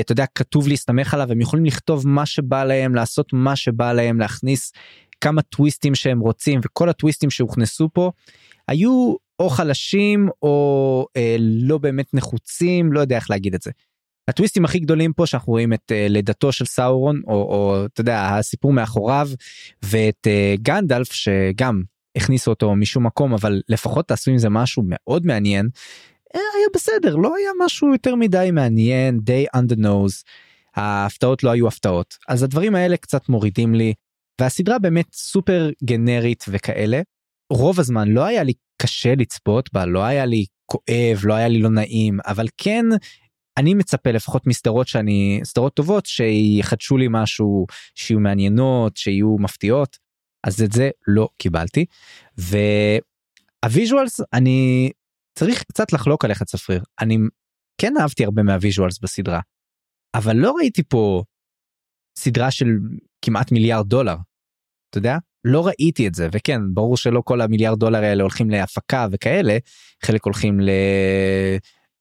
Speaker 1: אתה יודע כתוב להסתמך עליו הם יכולים לכתוב מה שבא להם לעשות מה שבא להם להכניס כמה טוויסטים שהם רוצים וכל הטוויסטים שהוכנסו פה היו או חלשים או אה, לא באמת נחוצים לא יודע איך להגיד את זה. הטוויסטים הכי גדולים פה שאנחנו רואים את אה, לידתו של סאורון או, או אתה יודע הסיפור מאחוריו ואת אה, גנדלף שגם הכניסו אותו משום מקום אבל לפחות תעשו עם זה משהו מאוד מעניין. אה, היה בסדר לא היה משהו יותר מדי מעניין די the nose. ההפתעות לא היו הפתעות אז הדברים האלה קצת מורידים לי והסדרה באמת סופר גנרית וכאלה. רוב הזמן לא היה לי קשה לצפות בה לא היה לי כואב לא היה לי לא נעים אבל כן אני מצפה לפחות מסדרות שאני סדרות טובות שיחדשו לי משהו שיהיו מעניינות שיהיו מפתיעות. אז את זה לא קיבלתי. וה visuals אני צריך קצת לחלוק עליך צפריר. אני כן אהבתי הרבה מה visuals בסדרה אבל לא ראיתי פה סדרה של כמעט מיליארד דולר. אתה יודע? לא ראיתי את זה וכן ברור שלא כל המיליארד דולר האלה הולכים להפקה וכאלה חלק הולכים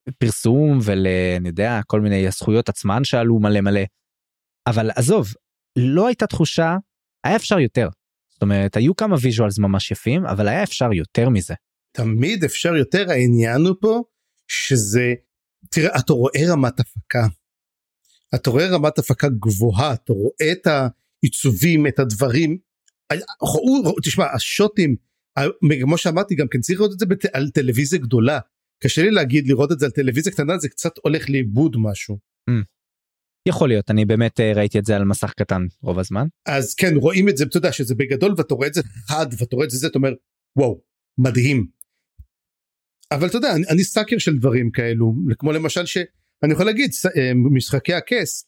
Speaker 1: לפרסום ולאני יודע כל מיני הזכויות עצמן שעלו מלא מלא. אבל עזוב לא הייתה תחושה היה אפשר יותר. זאת אומרת היו כמה visuals ממש יפים אבל היה אפשר יותר מזה.
Speaker 2: תמיד אפשר יותר העניין הוא פה שזה תראה אתה רואה רמת הפקה. אתה רואה רמת הפקה גבוהה אתה רואה את העיצובים את הדברים. תשמע השוטים כמו שאמרתי גם כן צריך לראות את זה בת, על טלוויזיה גדולה קשה לי להגיד לראות את זה על טלוויזיה קטנה זה קצת הולך לאיבוד משהו. Mm.
Speaker 1: יכול להיות אני באמת אה, ראיתי את זה על מסך קטן רוב הזמן
Speaker 2: אז כן רואים את זה אתה יודע שזה בגדול ואתה רואה את זה חד ואתה רואה את זה אתה אומר וואו מדהים. אבל אתה יודע אני, אני סאקר של דברים כאלו כמו למשל שאני יכול להגיד אה, משחקי הכס.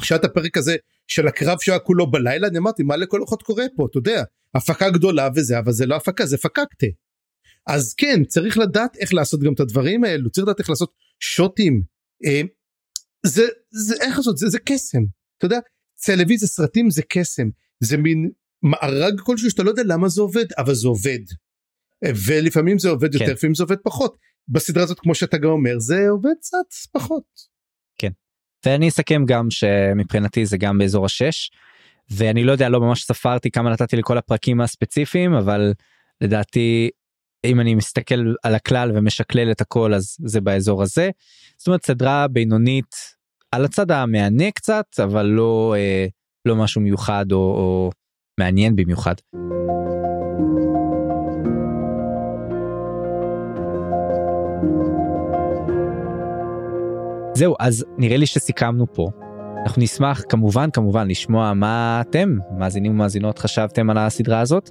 Speaker 2: כשהיה הפרק הזה של הקרב שהיה כולו בלילה אני אמרתי מה לכל אוחות קורה פה אתה יודע הפקה גדולה וזה אבל זה לא הפקה זה פקקטה. אז כן צריך לדעת איך לעשות גם את הדברים האלו צריך לדעת איך לעשות שוטים. אה, זה זה איך לעשות זה זה קסם אתה יודע טלוויזיה סרטים זה קסם זה מין מארג כלשהו שאתה לא יודע למה זה עובד אבל זה עובד. ולפעמים זה עובד יותר כן. לפעמים זה עובד פחות בסדרה הזאת כמו שאתה גם אומר זה עובד קצת פחות.
Speaker 1: כן ואני אסכם גם שמבחינתי זה גם באזור השש ואני לא יודע לא ממש ספרתי כמה נתתי לכל הפרקים הספציפיים אבל לדעתי אם אני מסתכל על הכלל ומשקלל את הכל אז זה באזור הזה. זאת אומרת סדרה בינונית על הצד המהנה קצת אבל לא אה, לא משהו מיוחד או, או מעניין במיוחד. זהו אז נראה לי שסיכמנו פה. אנחנו נשמח כמובן כמובן לשמוע מה אתם מאזינים ומאזינות חשבתם על הסדרה הזאת.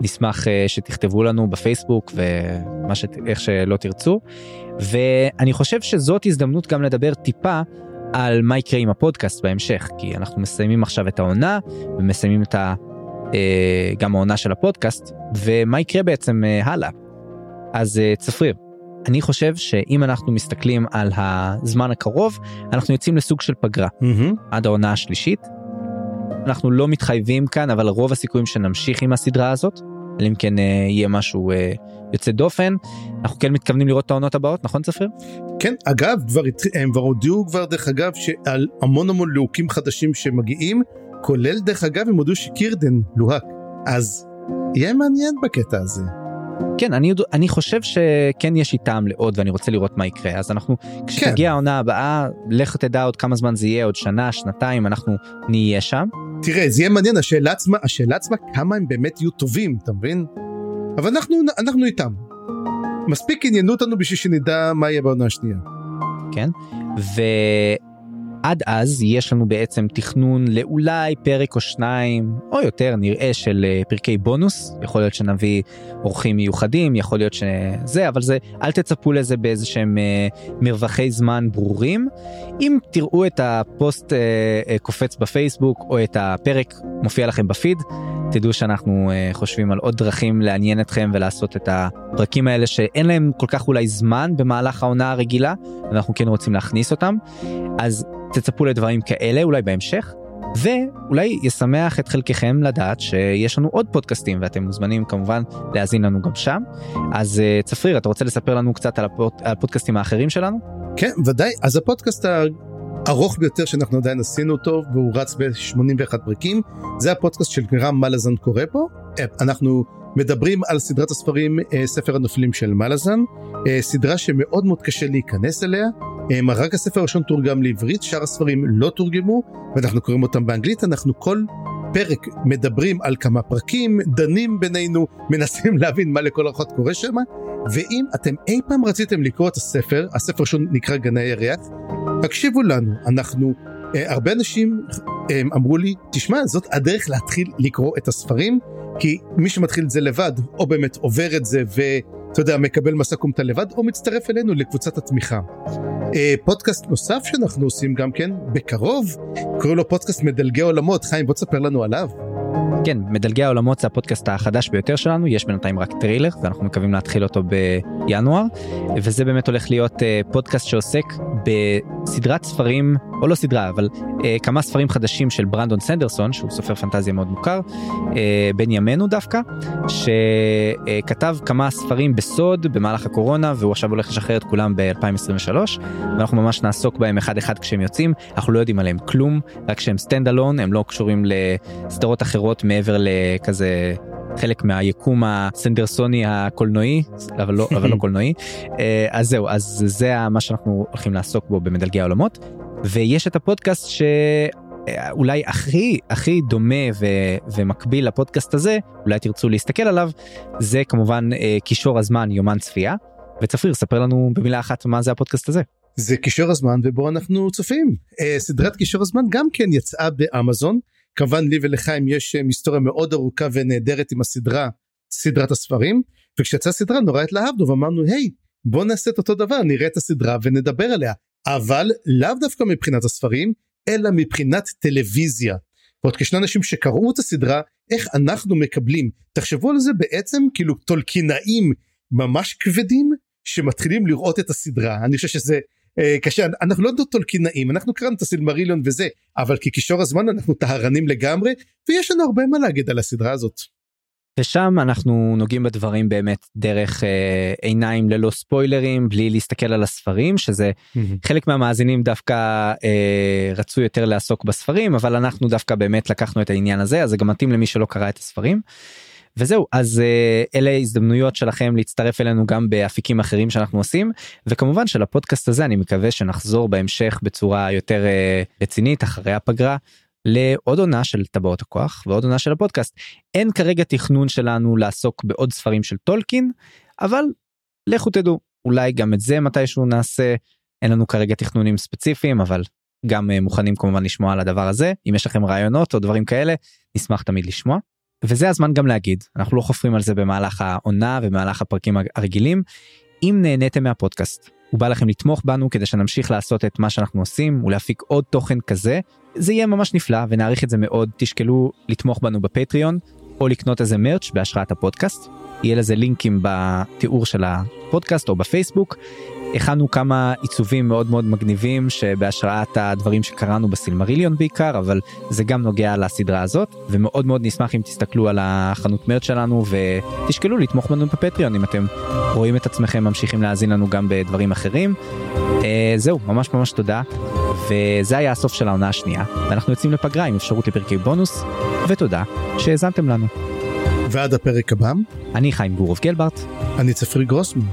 Speaker 1: נשמח uh, שתכתבו לנו בפייסבוק ומה ש... איך שלא תרצו. ואני חושב שזאת הזדמנות גם לדבר טיפה על מה יקרה עם הפודקאסט בהמשך כי אנחנו מסיימים עכשיו את העונה ומסיימים את ה... uh, גם העונה של הפודקאסט ומה יקרה בעצם uh, הלאה. אז צפריר אני חושב שאם אנחנו מסתכלים על הזמן הקרוב אנחנו יוצאים לסוג של פגרה mm-hmm. עד העונה השלישית. אנחנו לא מתחייבים כאן אבל רוב הסיכויים שנמשיך עם הסדרה הזאת. אלא אם כן אה, יהיה משהו אה, יוצא דופן אנחנו כן מתכוונים לראות את העונות הבאות נכון צפיר?
Speaker 2: כן אגב כבר הם כבר הודיעו כבר דרך אגב שעל המון המון לוהקים חדשים שמגיעים כולל דרך אגב הם הודיעו שקירדן לוהק אז יהיה מעניין בקטע הזה.
Speaker 1: כן אני אני חושב שכן יש איתם לעוד ואני רוצה לראות מה יקרה אז אנחנו כשתגיע כן. העונה הבאה לך תדע עוד כמה זמן זה יהיה עוד שנה שנתיים אנחנו נהיה שם.
Speaker 2: תראה זה יהיה מעניין השאלה עצמה השאלה עצמה כמה הם באמת יהיו טובים אתה מבין. אבל אנחנו אנחנו איתם. מספיק עניינו אותנו בשביל שנדע מה יהיה בעונה השנייה.
Speaker 1: כן. ו... עד אז יש לנו בעצם תכנון לאולי פרק או שניים או יותר נראה של אה, פרקי בונוס. יכול להיות שנביא אורחים מיוחדים יכול להיות שזה אבל זה אל תצפו לזה באיזה שהם אה, מרווחי זמן ברורים. אם תראו את הפוסט אה, קופץ בפייסבוק או את הפרק מופיע לכם בפיד תדעו שאנחנו חושבים על עוד דרכים לעניין אתכם ולעשות את הפרקים האלה שאין להם כל כך אולי זמן במהלך העונה הרגילה ואנחנו כן רוצים להכניס אותם אז תצפו לדברים כאלה אולי בהמשך. ואולי ישמח את חלקכם לדעת שיש לנו עוד פודקאסטים ואתם מוזמנים כמובן להאזין לנו גם שם. אז אה, צפריר אתה רוצה לספר לנו קצת על הפודקאסטים האחרים שלנו?
Speaker 2: כן ודאי אז הפודקאסט הארוך ביותר שאנחנו עדיין עשינו אותו והוא רץ ב-81 פרקים זה הפודקאסט של גרם מלאזן קורא פה. אנחנו מדברים על סדרת הספרים ספר הנופלים של מלאזן סדרה שמאוד מאוד קשה להיכנס אליה. רק הספר הראשון תורגם לעברית שאר הספרים לא תורגמו ואנחנו קוראים אותם באנגלית. אנחנו כל פרק מדברים על כמה פרקים, דנים בינינו, מנסים להבין מה לכל אחת קורה שם, ואם אתם אי פעם רציתם לקרוא את הספר, הספר ראשון נקרא גני הירח, תקשיבו לנו, אנחנו, אה, הרבה אנשים אה, אמרו לי, תשמע, זאת הדרך להתחיל לקרוא את הספרים, כי מי שמתחיל את זה לבד, או באמת עובר את זה ואתה יודע, מקבל מסע קומטה לבד, או מצטרף אלינו לקבוצת התמיכה. אה, פודקאסט נוסף שאנחנו עושים גם כן, בקרוב, קוראים לו פודקאסט מדלגי עולמות, חיים בוא תספר לנו עליו.
Speaker 1: כן, מדלגי העולמות זה הפודקאסט החדש ביותר שלנו, יש בינתיים רק טריילר ואנחנו מקווים להתחיל אותו בינואר, וזה באמת הולך להיות אה, פודקאסט שעוסק בסדרת ספרים, או לא סדרה, אבל אה, כמה ספרים חדשים של ברנדון סנדרסון, שהוא סופר פנטזיה מאוד מוכר, אה, בן ימינו דווקא, שכתב כמה ספרים בסוד במהלך הקורונה, והוא עכשיו הולך לשחרר את כולם ב-2023, ואנחנו ממש נעסוק בהם אחד אחד כשהם יוצאים, אנחנו לא יודעים עליהם כלום, רק שהם stand alone, הם לא קשורים לסדרות אחרות מעבר לכזה חלק מהיקום הסנדרסוני הקולנועי אבל לא אבל לא (laughs) קולנועי. אה, אז זהו אז זה מה שאנחנו הולכים לעסוק בו במדלגי העולמות ויש את הפודקאסט שאולי הכי הכי דומה ו, ומקביל לפודקאסט הזה אולי תרצו להסתכל עליו זה כמובן אה, קישור הזמן יומן צפייה. וצפריר ספר לנו במילה אחת מה זה הפודקאסט הזה.
Speaker 2: זה קישור הזמן ובו אנחנו צופים. אה, סדרת קישור הזמן גם כן יצאה באמזון. כמובן לי ולחיים יש היסטוריה מאוד ארוכה ונהדרת עם הסדרה סדרת הספרים. וכשיצאה סדרה נורא התלהבנו ואמרנו היי בוא נעשה את אותו דבר נראה את הסדרה ונדבר עליה אבל לאו דווקא מבחינת הספרים אלא מבחינת טלוויזיה. ועוד כשני אנשים שקראו את הסדרה איך אנחנו מקבלים תחשבו על זה בעצם כאילו טולקינאים ממש כבדים שמתחילים לראות את הסדרה אני חושב שזה אה, קשה אנחנו לא טולקינאים אנחנו קראנו את הסילמריליון וזה אבל כקישור הזמן אנחנו טהרנים לגמרי ויש לנו הרבה מה להגיד על הסדרה הזאת.
Speaker 1: ושם אנחנו נוגעים בדברים באמת דרך אה, עיניים ללא ספוילרים בלי להסתכל על הספרים שזה mm-hmm. חלק מהמאזינים דווקא אה, רצו יותר לעסוק בספרים אבל אנחנו דווקא באמת לקחנו את העניין הזה אז זה גם מתאים למי שלא קרא את הספרים. וזהו אז uh, אלה הזדמנויות שלכם להצטרף אלינו גם באפיקים אחרים שאנחנו עושים וכמובן שלפודקאסט הזה אני מקווה שנחזור בהמשך בצורה יותר uh, רצינית אחרי הפגרה. לעוד עונה של טבעות הכוח ועוד עונה של הפודקאסט אין כרגע תכנון שלנו לעסוק בעוד ספרים של טולקין אבל לכו תדעו אולי גם את זה מתישהו נעשה אין לנו כרגע תכנונים ספציפיים אבל גם uh, מוכנים כמובן לשמוע על הדבר הזה אם יש לכם רעיונות או דברים כאלה נשמח תמיד לשמוע. וזה הזמן גם להגיד אנחנו לא חופרים על זה במהלך העונה ובמהלך הפרקים הרגילים. אם נהניתם מהפודקאסט ובא לכם לתמוך בנו כדי שנמשיך לעשות את מה שאנחנו עושים ולהפיק עוד תוכן כזה זה יהיה ממש נפלא ונעריך את זה מאוד. תשקלו לתמוך בנו בפטריון או לקנות איזה מרץ' בהשראת הפודקאסט. יהיה לזה לינקים בתיאור של הפודקאסט או בפייסבוק. הכנו כמה עיצובים מאוד מאוד מגניבים שבהשראת הדברים שקראנו בסילמריליון בעיקר אבל זה גם נוגע לסדרה הזאת. ומאוד מאוד נשמח אם תסתכלו על החנות מרץ שלנו ותשקלו לתמוך בנו בפטריון אם אתם רואים את עצמכם ממשיכים להאזין לנו גם בדברים אחרים. אה, זהו ממש ממש תודה וזה היה הסוף של העונה השנייה ואנחנו יוצאים לפגרה עם אפשרות לפרקי בונוס ותודה שהאזנתם לנו.
Speaker 2: ועד הפרק הבא
Speaker 1: אני חיים גורוב גלברט
Speaker 2: אני צפרי גרוסמן.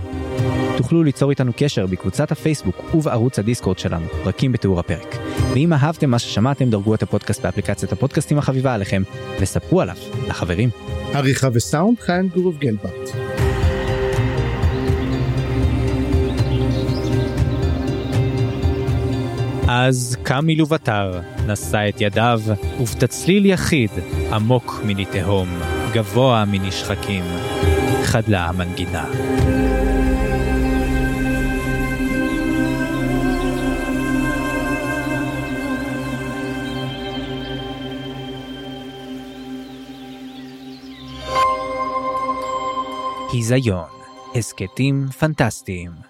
Speaker 1: תוכלו ליצור איתנו קשר בקבוצת הפייסבוק ובערוץ הדיסקורד שלנו, פרקים בתיאור הפרק. ואם אהבתם מה ששמעתם, דרגו את הפודקאסט באפליקציית הפודקאסטים החביבה עליכם, וספרו עליו לחברים.
Speaker 2: עריכה וסאונד חיים גורוב גלברט.
Speaker 1: אז קם מלובטר, נשא את ידיו, ובתצליל יחיד, עמוק מני תהום, גבוה מני שחקים, חדלה המנגינה. היזיון, הסכתים פנטסטיים